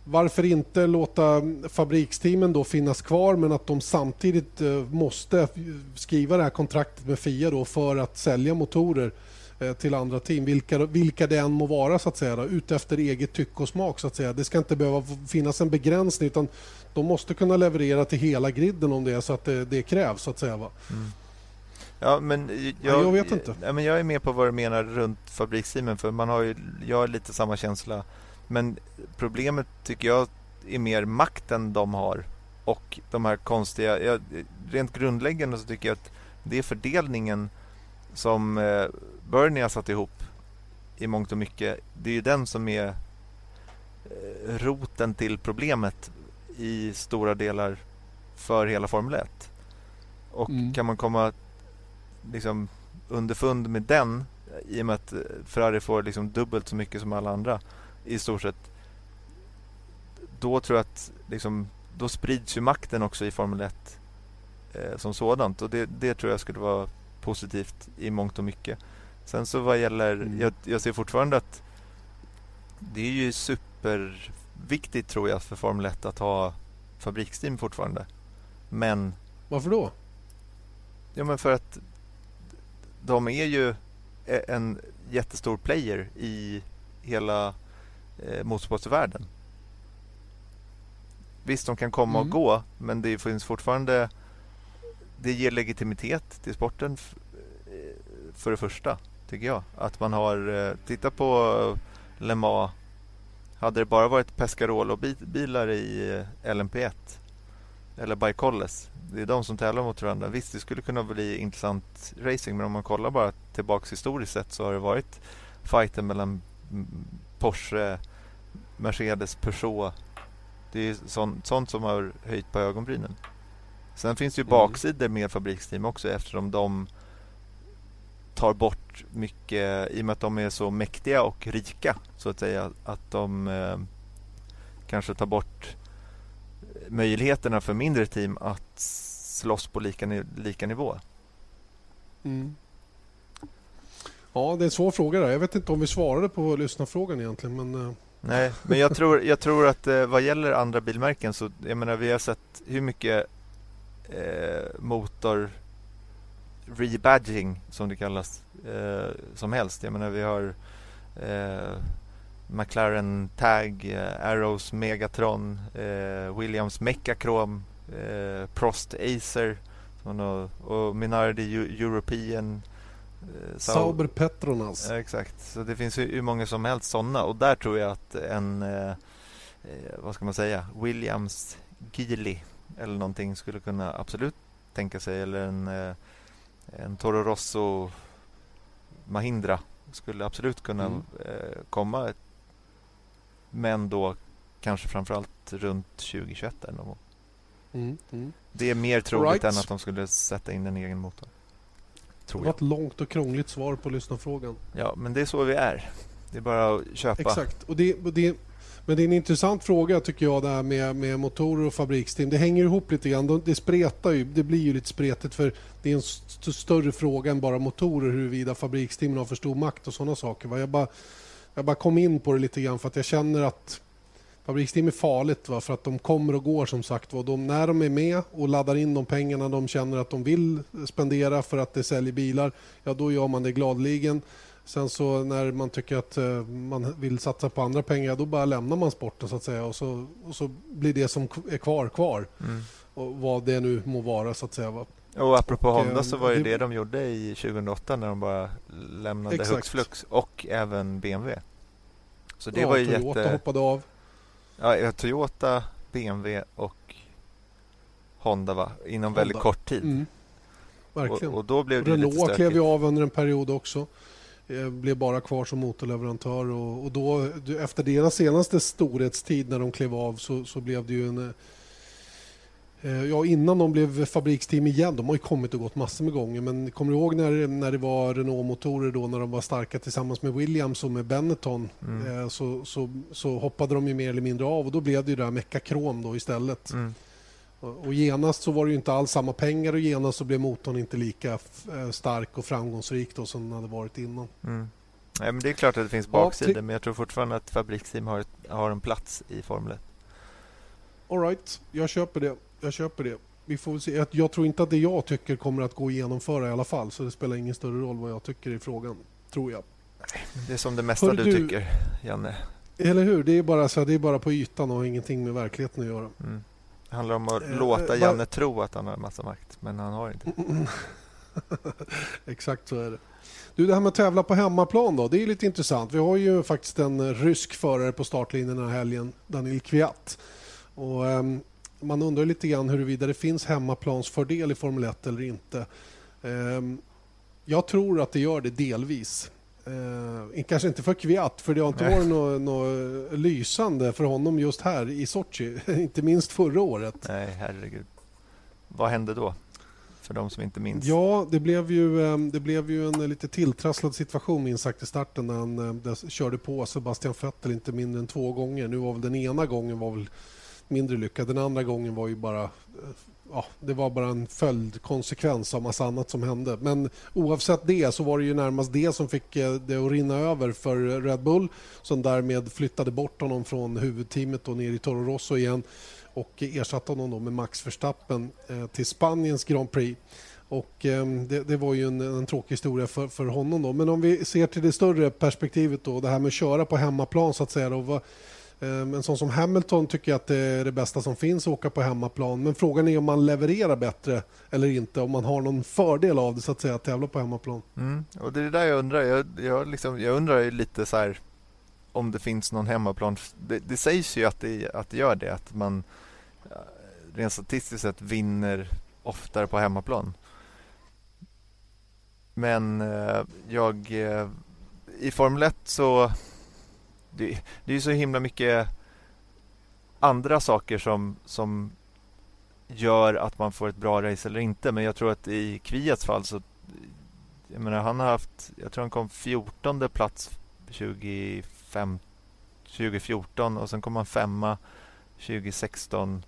varför inte låta fabriksteamen då finnas kvar men att de samtidigt eh, måste skriva det här kontraktet med FIA då för att sälja motorer eh, till andra team, vilka, vilka det än må vara så att säga, då, utefter eget tycke och smak. Så att säga. Det ska inte behöva finnas en begränsning utan de måste kunna leverera till hela griden om det är så att det, det krävs. Så att säga, va? Mm. Ja, men jag, jag, vet inte. Ja, men jag är med på vad du menar runt fabriksteamen för man har ju, jag har lite samma känsla men problemet tycker jag är mer makten de har och de här konstiga... Ja, rent grundläggande så tycker jag att det är fördelningen som eh, Bernie har satt ihop i mångt och mycket. Det är ju den som är eh, roten till problemet i stora delar för hela Formel 1. Och mm. kan man komma liksom underfund med den i och med att Ferrari får liksom dubbelt så mycket som alla andra i stort sett. Då tror jag att liksom, då sprids ju makten också i Formel 1 eh, som sådant och det, det tror jag skulle vara positivt i mångt och mycket. Sen så vad gäller, mm. jag, jag ser fortfarande att det är ju superviktigt tror jag för Formel 1 att ha fabriksteam fortfarande. Men... Varför då? Ja men för att de är ju e- en jättestor player i hela eh, motorsportsvärlden. Visst, de kan komma mm. och gå, men det finns fortfarande... Det ger legitimitet till sporten eh, för det första, tycker jag. Att man har... Eh, titta på Le Mans. Hade det bara varit Pescarolo-bilar i eh, LMP1 eller Bicolles, det är de som tävlar mot varandra. Visst, det skulle kunna bli intressant racing, men om man kollar bara tillbaks historiskt sett så har det varit fighten mellan Porsche, Mercedes, Peugeot. Det är sånt, sånt som har höjt på ögonbrynen. Sen finns det ju mm. baksidor med fabriksteam också eftersom de tar bort mycket i och med att de är så mäktiga och rika så att säga. Att de eh, kanske tar bort möjligheterna för mindre team att slåss på lika, lika nivå. Mm. Ja, det är en svår fråga. Där. Jag vet inte om vi svarade på lyssnarfrågan egentligen. Men... Eh. Nej, men jag tror, jag tror att eh, vad gäller andra bilmärken så jag menar, vi har sett hur mycket eh, motor rebadging som det kallas eh, som helst. Jag menar, vi har eh, McLaren Tag, eh, Arrows Megatron, eh, Williams Mechachrome, eh, Prost Acer och, och Minardi European. Eh, Sauber Petronas. exakt, så det finns hur många som helst sådana och där tror jag att en, vad ska man säga, Williams Geely eller någonting skulle kunna absolut tänka sig eller en, en Toro Rosso Mahindra skulle absolut kunna mm. komma ett men då kanske framförallt runt 2021 eller någon mm, mm. Det är mer troligt right. än att de skulle sätta in en egen motor. Tror det var ett långt och krångligt svar på lyssnarfrågan. Ja, men det är så vi är. Det är bara att köpa. Exakt. Och det, det, men det är en intressant fråga tycker jag det här med, med motorer och fabriksteam. Det hänger ihop lite grann. Det spretar ju. Det blir ju lite spretigt för det är en st större fråga än bara motorer huruvida fabriksteamen har för stor makt och sådana saker. Jag bara jag bara kom in på det lite grann för att jag känner att fabriksteam är farligt va? för att de kommer och går som sagt. Va? De, när de är med och laddar in de pengarna de känner att de vill spendera för att det säljer bilar, ja då gör man det gladeligen. Sen så när man tycker att uh, man vill satsa på andra pengar, då bara lämnar man sporten så att säga och så, och så blir det som är kvar kvar. Mm. Och vad det nu må vara så att säga. Va? Och apropå och, Honda så var det det de gjorde i 2008 när de bara lämnade exakt. hux flux och även BMW. Så det ja, var ju Toyota jätte... hoppade av. Ja, Toyota, BMW och Honda va? inom Honda. väldigt kort tid. Mm. Verkligen. Och, och, då blev det Renault lite stökigt. klev ju av under en period också. Eh, blev bara kvar som motorleverantör och, och då efter deras senaste storhetstid när de klev av så, så blev det ju en Eh, ja, innan de blev fabriksteam igen, de har ju kommit och gått massor med gånger, men kommer du ihåg när, när det var Renault-motorer då när de var starka tillsammans med Williams och med Benetton mm. Eh, så, så, så, hoppade de ju mer eller mindre av och då blev det ju det där Mekakrom då istället. Mm. Och, och genast så var det ju inte alls samma pengar och genast så blev motorn inte lika eh, stark och framgångsrik då som den hade varit innan. Mm. Nej, men det är klart att det finns baksidor, ja, men jag tror fortfarande att fabriksteam har, har en plats i Formel 1. Alright, jag köper det jag köper det. Vi får se. Jag tror inte att det jag tycker kommer att gå att genomföra i alla fall. Så det spelar ingen större roll vad jag tycker i frågan. Tror jag. Det är som det mesta du, du, tycker, Janne. Eller hur? Det är, bara så, det är bara på ytan och har ingenting med verkligheten att göra. Mm. Det handlar om att eh, låta Janne va? tro att han har en massa makt. Men han har inte. Exakt så är det. Du, det här med att tävla på hemmaplan då, det är lite intressant. Vi har ju faktiskt en rysk förare på startlinjen den här helgen, Daniel Kviat. Och, um, man undrar lite grann huruvida det finns hemmaplansfördel i Formel 1 eller inte. Ehm, jag tror att det gör det delvis. Eh, kanske inte för Kviat, för det har inte Nej. varit något, något lysande för honom just här i Sochi. inte minst förra året. Nej, herregud. Vad hände då? För de som inte minns. Ja, det blev ju, ehm, det blev ju en lite tilltrasslad situation minst sagt i starten när han eh, körde på Sebastian Vettel inte mindre än två gånger. Nu var väl den ena gången var väl mindre lyckad. Den andra gången var ju bara eh, ja, det var bara en följdkonsekvens av massa annat som hände. Men oavsett det så var det ju närmast det som fick eh, det att rinna över för Red Bull som därmed flyttade bort honom från huvudteamet och ner i Toro Rosso igen och ersatte honom då med Max Verstappen eh, till Spaniens Grand Prix. Och eh, det, det, var ju en, en tråkig historia för, för honom. Då. Men om vi ser till det större perspektivet, då, det här med att köra på hemmaplan så att säga. Då, vad, Eh, en sån som Hamilton tycker jag att det är det bästa som finns att åka på hemmaplan. Men frågan är om man levererar bättre eller inte. Om man har någon fördel av det så att säga, att tävla på hemmaplan. Mm. Och det är det där jag undrar. Jag, jag, liksom, jag undrar lite så här om det finns någon hemmaplan. Det, det sägs ju att det, att det gör det. Att man rent statistiskt sett vinner oftare på hemmaplan. Men eh, jag... Eh, I Formel 1 så det, det är så himla mycket andra saker som, som gör att man får ett bra race eller inte. Men jag tror att i Kviats fall så jag menar, han har haft, jag tror han kom 14 plats 25, 2014 och sen kom han femma 2016,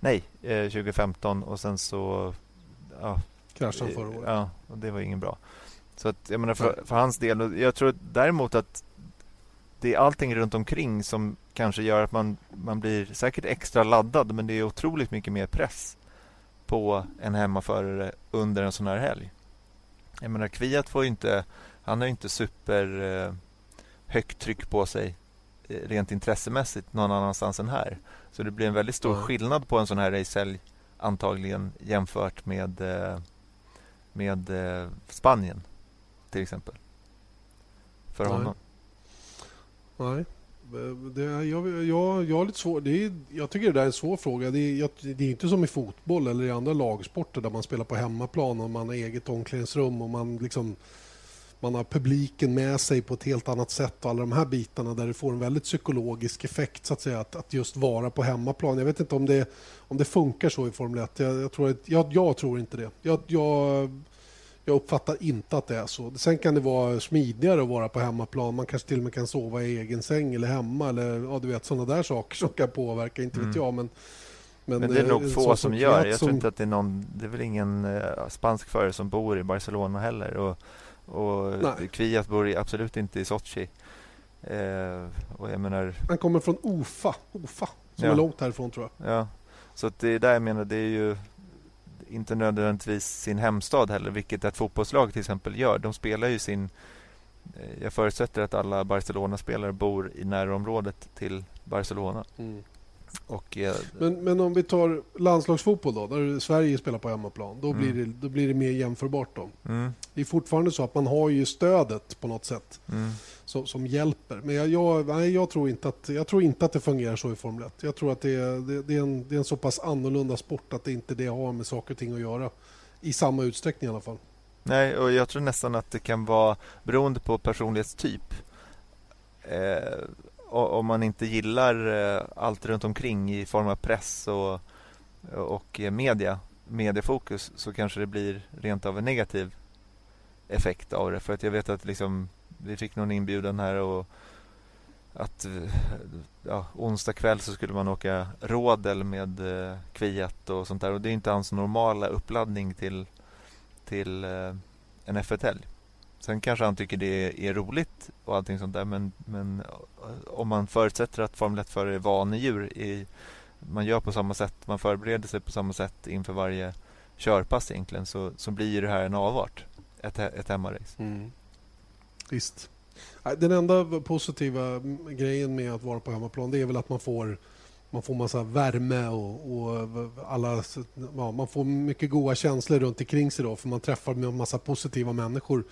nej, eh, 2015 och sen så ja, kraschade förra året. Ja, och det var ingen bra. Så att, jag menar för, för hans del, jag tror däremot att det är allting runt omkring som kanske gör att man, man blir säkert extra laddad men det är otroligt mycket mer press på en hemmaförare under en sån här helg. Jag menar Kviat får inte, han har inte super eh, högt tryck på sig eh, rent intressemässigt någon annanstans än här. Så det blir en väldigt stor mm. skillnad på en sån här racehelg antagligen jämfört med, eh, med eh, Spanien till exempel. För mm. honom. Nej. Eh, det, jag, jag, jag har lite svår, det är, jag tycker det där är en svår fråga. Det är, det är inte som i fotboll eller i andra lagsporter där man spelar på hemmaplan och man har eget omklädningsrum och man liksom man har publiken med sig på ett helt annat sätt och alla de här bitarna där det får en väldigt psykologisk effekt så att säga att, att just vara på hemmaplan. Jag vet inte om det, om det funkar så i Formel 1. Jag, jag tror, jag, jag tror inte det. Jag, jag uppfattar inte att det är så. Sen kan det vara smidigare att vara på hemmaplan. Man kanske till och med kan sova i egen säng eller hemma. Eller ja, du vet sådana där saker som kan påverka. Inte mm. vet jag. Men, men, men det är nog eh, få som gör. Jag tror inte att det är någon. Det är väl ingen uh, spansk förare som bor i Barcelona heller. Och, och Kviat bor absolut inte i Sochi. Uh, och jag menar... Han kommer från Ufa, Ufa som ja. är långt härifrån tror jag. Ja, så det är där jag menar. Det är ju inte nödvändigtvis sin hemstad heller, vilket ett fotbollslag till exempel gör. De spelar ju sin... Eh, jag förutsätter att alla Barcelona-spelare bor i närområdet till Barcelona. Mm. Och, eh, men, men om vi tar landslagsfotboll då, där Sverige spelar på hemmaplan. Då, mm. blir, det, då blir det mer jämförbart. Då. Mm. Det är fortfarande så att man har ju stödet på något sätt mm som, som hjälper. Men jag, jag, nej, jag, tror inte att, jag tror inte att det fungerar så i Formel 1. Jag tror att det, det, det, är en, det är en så pass annorlunda sport att det inte det har med saker och ting att göra. I samma utsträckning i alla fall. Nej, och jag tror nästan att det kan vara beroende på personlighetstyp. Eh, om man inte gillar eh, allt runt omkring i form av press och, och eh, media, mediefokus så kanske det blir rent av en negativ effekt av det. För att jag vet att liksom, vi fick någon inbjudan här och att ja, onsdag kväll så skulle man åka rådel med eh, Kviat och sånt där och det är inte hans normala uppladdning till, till eh, en F1-helg. Sen kanske han tycker det är roligt och allting sånt där men, men eh, om man förutsätter att Formel 1-förare är vanedjur i, man gör på samma sätt, man förbereder sig på samma sätt inför varje körpass egentligen så, så blir det här en avart, ett, ett hemmarace. Mm. Visst. Den enda positiva grejen med att vara på hemmaplan det är väl att man får man får massa värme och, och alla, ja, man får mycket goda känslor runt omkring sig då för man träffar med en massa positiva människor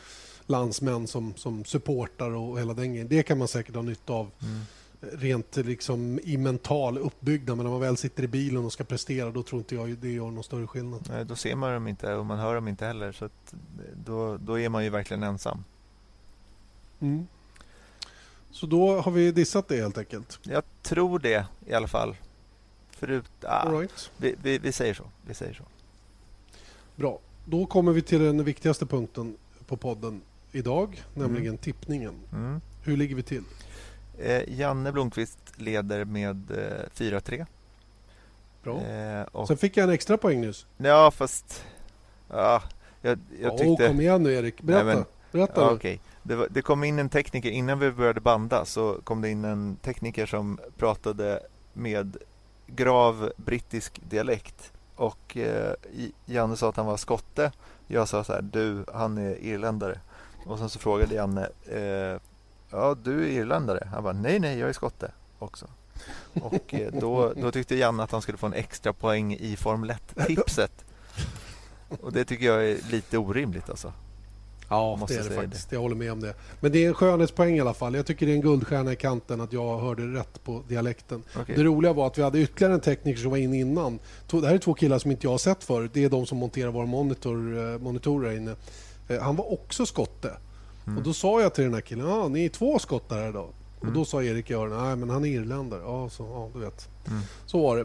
landsmän som, som supportar och hela den grejen. Det kan man säkert ha nytta av. Mm. Rent liksom i mental uppbyggnad. Men när man väl sitter i bilen och ska prestera då tror inte jag det gör någon större skillnad. Nej, då ser man dem inte och man hör dem inte heller. Så då, då är man ju verkligen ensam. Mm. Så då har vi dissat det helt enkelt? Jag tror det i alla fall. Förut, ah, right. vi, vi, vi, säger så. vi säger så. Bra. Då kommer vi till den viktigaste punkten på podden idag, nämligen mm. tippningen. Mm. Hur ligger vi till? Eh, Janne Blomqvist leder med eh, 4-3. Bra. Eh, och, Sen fick jag en extra poäng nyss. ja, fast... Ja, jag, jag Åh, tyckte... kom igen nu Erik. Berätta. Nej, men- Berätta Ja, nu det, var, det kom in en tekniker, innan vi började banda så kom det in en tekniker som pratade med grav brittisk dialekt. Och eh, Janne sa att han var skotte. Jag sa så här, du, han är irländare. Och sen så frågade Janne, eh, ja du är irländare? Han bara, nej nej, jag är skotte också. Och eh, då, då tyckte Janne att han skulle få en extra poäng i Formel 1-tipset. Och det tycker jag är lite orimligt alltså. Ja, Måste det är det faktiskt. Jag håller med om det. Men det är en skönhetspoäng i alla fall. Jag tycker det är en guldstjärna i kanten att jag hörde rätt på dialekten. Okej. Det roliga var att vi hade ytterligare en tekniker som var inne innan. Det här är två killar som inte jag har sett förut. Det är de som monterar våra monitor, eh, monitorer här inne. Eh, Han var också skotte. Mm. Och Då sa jag till den här killen, ja, ni är två skottar här idag. Mm. Och Då sa Erik öronen, nej men han är irländare. Ja, så, ja du vet. Mm. Så var det.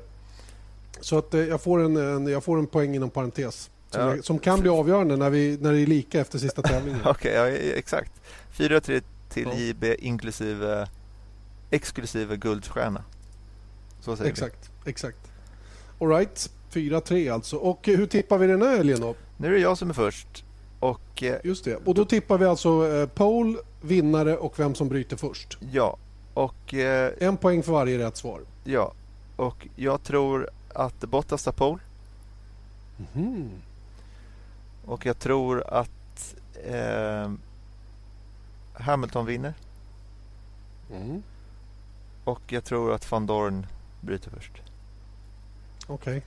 Så att eh, jag får en, en, jag får en poäng inom parentes. Som, Ja. som kan bli avgörande när, vi, när det är lika efter sista tävlingen. Okej, ja, exakt. 4-3 till Ja. JB inklusive exklusive guldstjärna. Så säger Exakt, exakt. Alright, 4-3 alltså. Och eh, hur tippar vi den här helgen då? vi. Nu är det jag som är först. Och eh, Just det. Och då tippar vi alltså eh, pole, vinnare och vem som bryter först. ja, och eh, En poäng för varje rätt svar. ja, och jag tror att Bottas tar pole. Mhm. Och jag tror att eh, Hamilton vinner. Mm. Och jag tror att van Dorn bryter först. Okej.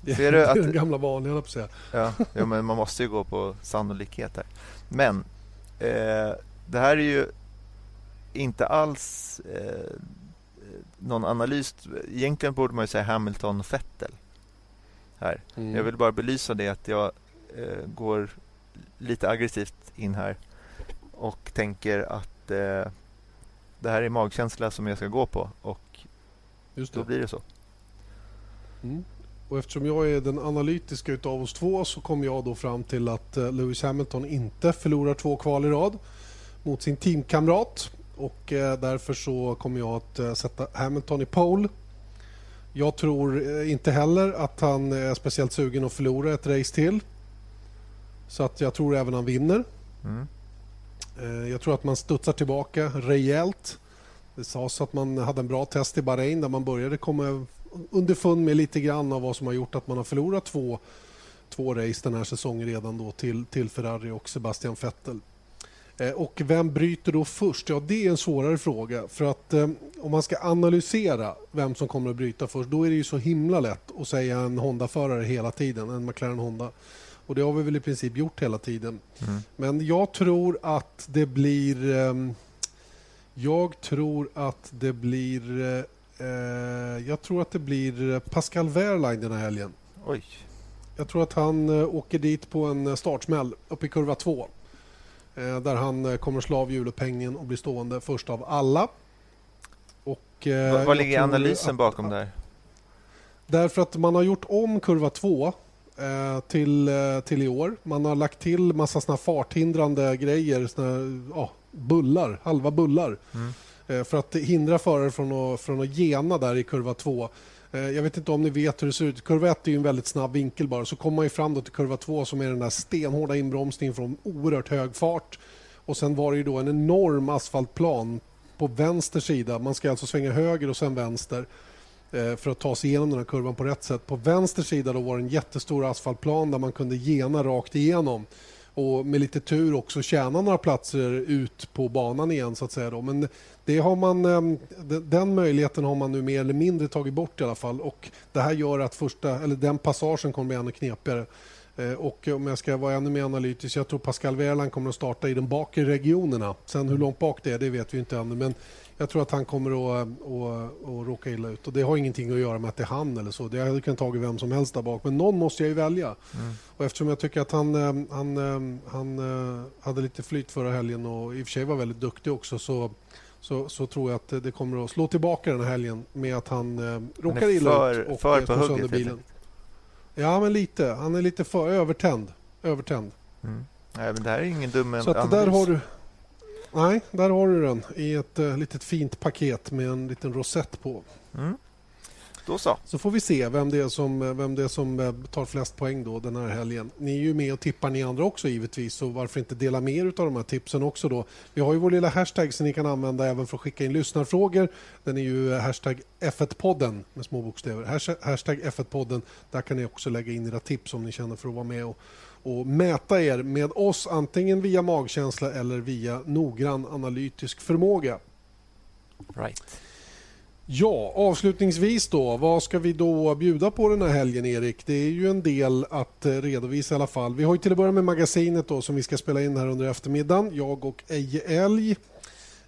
Det, Ser det du är att- den gamla vanliga, höll jag på att säga. Ja, ja, men man måste ju gå på sannolikhet här. Men eh, det här är ju inte alls eh, någon analys. Egentligen borde man ju säga Hamilton och Vettel här. Mm. Jag vill bara belysa det att jag eh, går lite aggressivt in här och tänker att eh, det här är magkänsla som jag ska gå på och Just då det. blir det så. Mm. Och eftersom jag är den analytiska utav oss två så kom jag då fram till att eh, Lewis Hamilton inte förlorar två kval i rad mot sin teamkamrat. Och eh, därför så kommer jag att eh, sätta Hamilton i pole. Jag tror inte heller att han är speciellt sugen att förlora ett race till. Så att jag tror även han vinner. Mm. Eh, Jag tror att man studsar tillbaka rejält. Det sades att man hade en bra test i Bahrain där man började komma underfund med lite grann av vad som har gjort att man har förlorat två, två race den här säsongen redan då till, till Ferrari och Sebastian Vettel. Eh, Och vem bryter då först? Ja, det är en svårare fråga. För att eh, om man ska analysera vem som kommer att bryta först, då är det ju så himla lätt att säga en Honda-förare hela tiden, en McLaren Honda. Och det har vi väl i princip gjort hela tiden. Mm. Men jag tror att det blir... ehm, jag tror att det blir... eh, eh, jag tror att det blir Pascal Wehrlein den här helgen. Oj, Jag tror att han eh, åker dit på en startsmäll uppe i kurva 2. Eh, där han kommer slå av hjulupphängningen och bli stående först av alla. Och, vad, ligger analysen att- bakom det här? Därför att man har gjort om kurva 2 eh, till, eh, till i år. Man har lagt till massa såna farthindrande grejer, såna, ja, bullar, halva bullar. Mm. Eh, för att hindra förare från att, från att gena där i kurva 2. Eh, jag vet inte om ni vet hur det ser ut. Kurva 1 är ju en väldigt snabb vinkel bara. Så kommer man ju fram då till kurva 2 som är den där stenhårda inbromsningen från oerhört hög fart. Och sen var det ju då en enorm asfaltplan på vänster sida. Man ska alltså svänga höger och sen vänster eh, Eh, för att ta sig igenom den här kurvan på rätt sätt. På vänster sida då var det en jättestor asfaltplan där man kunde gena rakt igenom och med lite tur också tjäna några platser ut på banan igen så att säga. Då. Men det har man, ehm, den möjligheten har man nu mer eller mindre tagit bort i alla fall och det här gör att första, eller den passagen kommer bli ännu knepigare. Eh, Och om jag ska vara ännu mer analytisk, jag tror Pascal Wehrlein kommer att starta i de bakre regionerna. Sen hur långt bak det är, det vet vi inte ännu. Men jag tror att han kommer att, att, att råka illa ut. Och det har ingenting att göra med att det är han eller så. Det hade kunnat tagit vem som helst där bak. Men någon måste jag ju välja. Mm. Och eftersom jag tycker att han, eh, han, eh, han eh, hade lite flyt förra helgen och i och för sig var väldigt duktig också så, så, så tror jag att det kommer att slå tillbaka den här helgen med att han eh, råkar illa ut och för eh, på slår sönder bilen. Ja, men lite. Han är lite för övertänd. övertänd. Mm. Nej, men det här är ingen dum Så att där har du... Nej, där har du den i ett uh, litet fint paket med en liten rosett på. Mm. Då så. Så får vi se vem det, är som, vem det är som eh, tar flest poäng då den här helgen. Ni är ju med och tippar ni andra också givetvis, så varför inte dela med er av de här tipsen också då. Vi har ju vår lilla hashtag som ni kan använda även för att skicka in lyssnarfrågor. Den är ju hashtag F1-podden med små bokstäver. Hashtag F1-podden. Där kan ni också lägga in era tips om ni känner för att vara med och, och mäta er med oss antingen via magkänsla eller via noggrann analytisk förmåga. Right. Ja, avslutningsvis då. Vad ska vi då bjuda på den här helgen, Erik? Det är ju en del att eh, redovisa i alla fall. Vi har ju till att börja med magasinet då som vi ska spela in här under eftermiddagen. Jag och Eje Älg.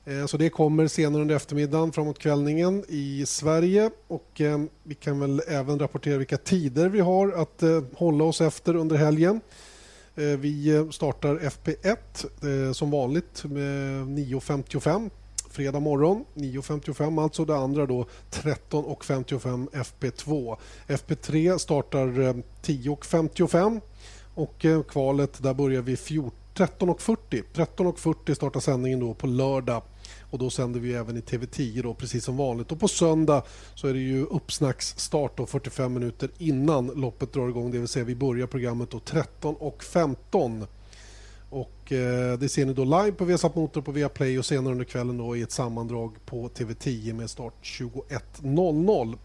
Eh, så det kommer senare under eftermiddagen framåt kvällningen i Sverige och eh, vi kan väl även rapportera vilka tider vi har att hålla oss efter under helgen. Vi startar FP1 som vanligt med 9.55 fredag morgon 9.55 alltså. Det andra då 13.55 FP2. FP3 startar eh, 10.55 och eh, kvalet där börjar vi 13.40. 13.40 startar sändningen då på lördag och då sänder vi även i TV10 då, precis som vanligt. Och på söndag så är det ju uppsnacksstart då 45 minuter innan loppet drar igång. Det vill säga vi börjar programmet då 13.15 och, eh, det ser ni då live på Viasat Motor på Viaplay och senare under kvällen då i ett sammandrag på TV10 med start 21.00.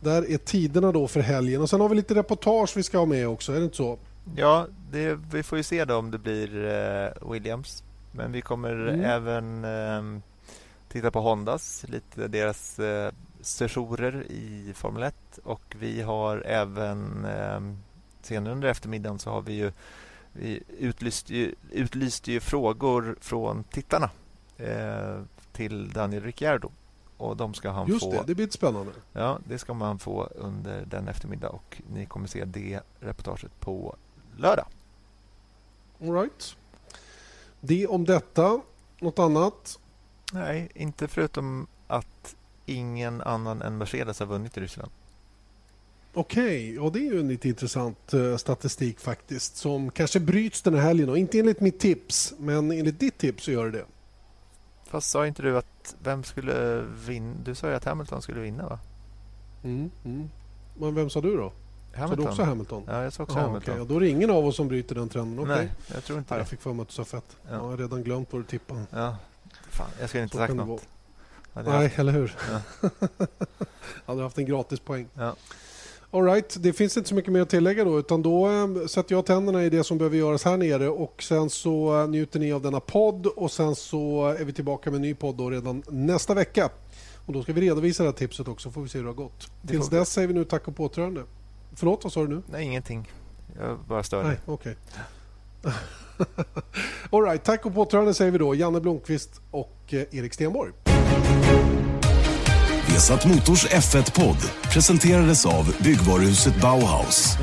Där är tiderna då för helgen. Och Sen har vi lite reportage vi ska ha med också, är det inte så? Ja, det, vi får ju se då om det blir eh, Williams. Men vi kommer mm. även eh, titta på Hondas, lite deras eh, sessioner i Formel 1. Och vi har även senare under eftermiddagen så har vi ju vi utlyste ju, utlyste ju frågor från tittarna eh, till Daniel Ricciardo. Och de ska han Just få... det, det blir spännande. Ja, det ska man få under den eftermiddag och ni kommer se det reportaget på lördag. All right. Det om detta. Något annat? Nej, inte förutom att ingen annan än Mercedes har vunnit i Ryssland. Okej, okay. och det är ju en lite intressant uh, statistik faktiskt som kanske bryts den här helgen. Och inte enligt mitt tips, men enligt ditt tips så gör det det. Fast sa inte du att vem skulle vinna? Du sa ju att Hamilton skulle vinna va? Mm, mm. Men vem sa du då? Hamilton. Sa du också Hamilton? Ja, jag sa också Aha, Hamilton. Okay. Då är det ingen av oss som bryter den trenden. Okay. Nej, jag tror inte Nej, det. Jag fick för mig att du sa fett. Ja. Jag har redan glömt vad du tippade. Ja, fan. Jag skulle inte så sagt något. Nej, haft... eller hur? Ja. hade haft en gratis poäng. Ja. All right, det finns inte så mycket mer att tillägga då utan då äh, sätter jag tänderna i det som behöver göras här nere och sen så äh, njuter ni av denna podd och sen så är vi tillbaka med en ny podd då redan nästa vecka. Och då ska vi redovisa det här tipset också får vi se hur det har gått. Det Tills dess säger vi nu tack och påtrörande. Förlåt, vad sa du nu? Nej, ingenting. Jag bara stör dig. okej. Okay. All right, tack och påtrörande säger vi då. Janne Blomqvist och eh, Erik Stenborg. Vesat Motors F1-podd presenterades av byggvaruhuset Bauhaus.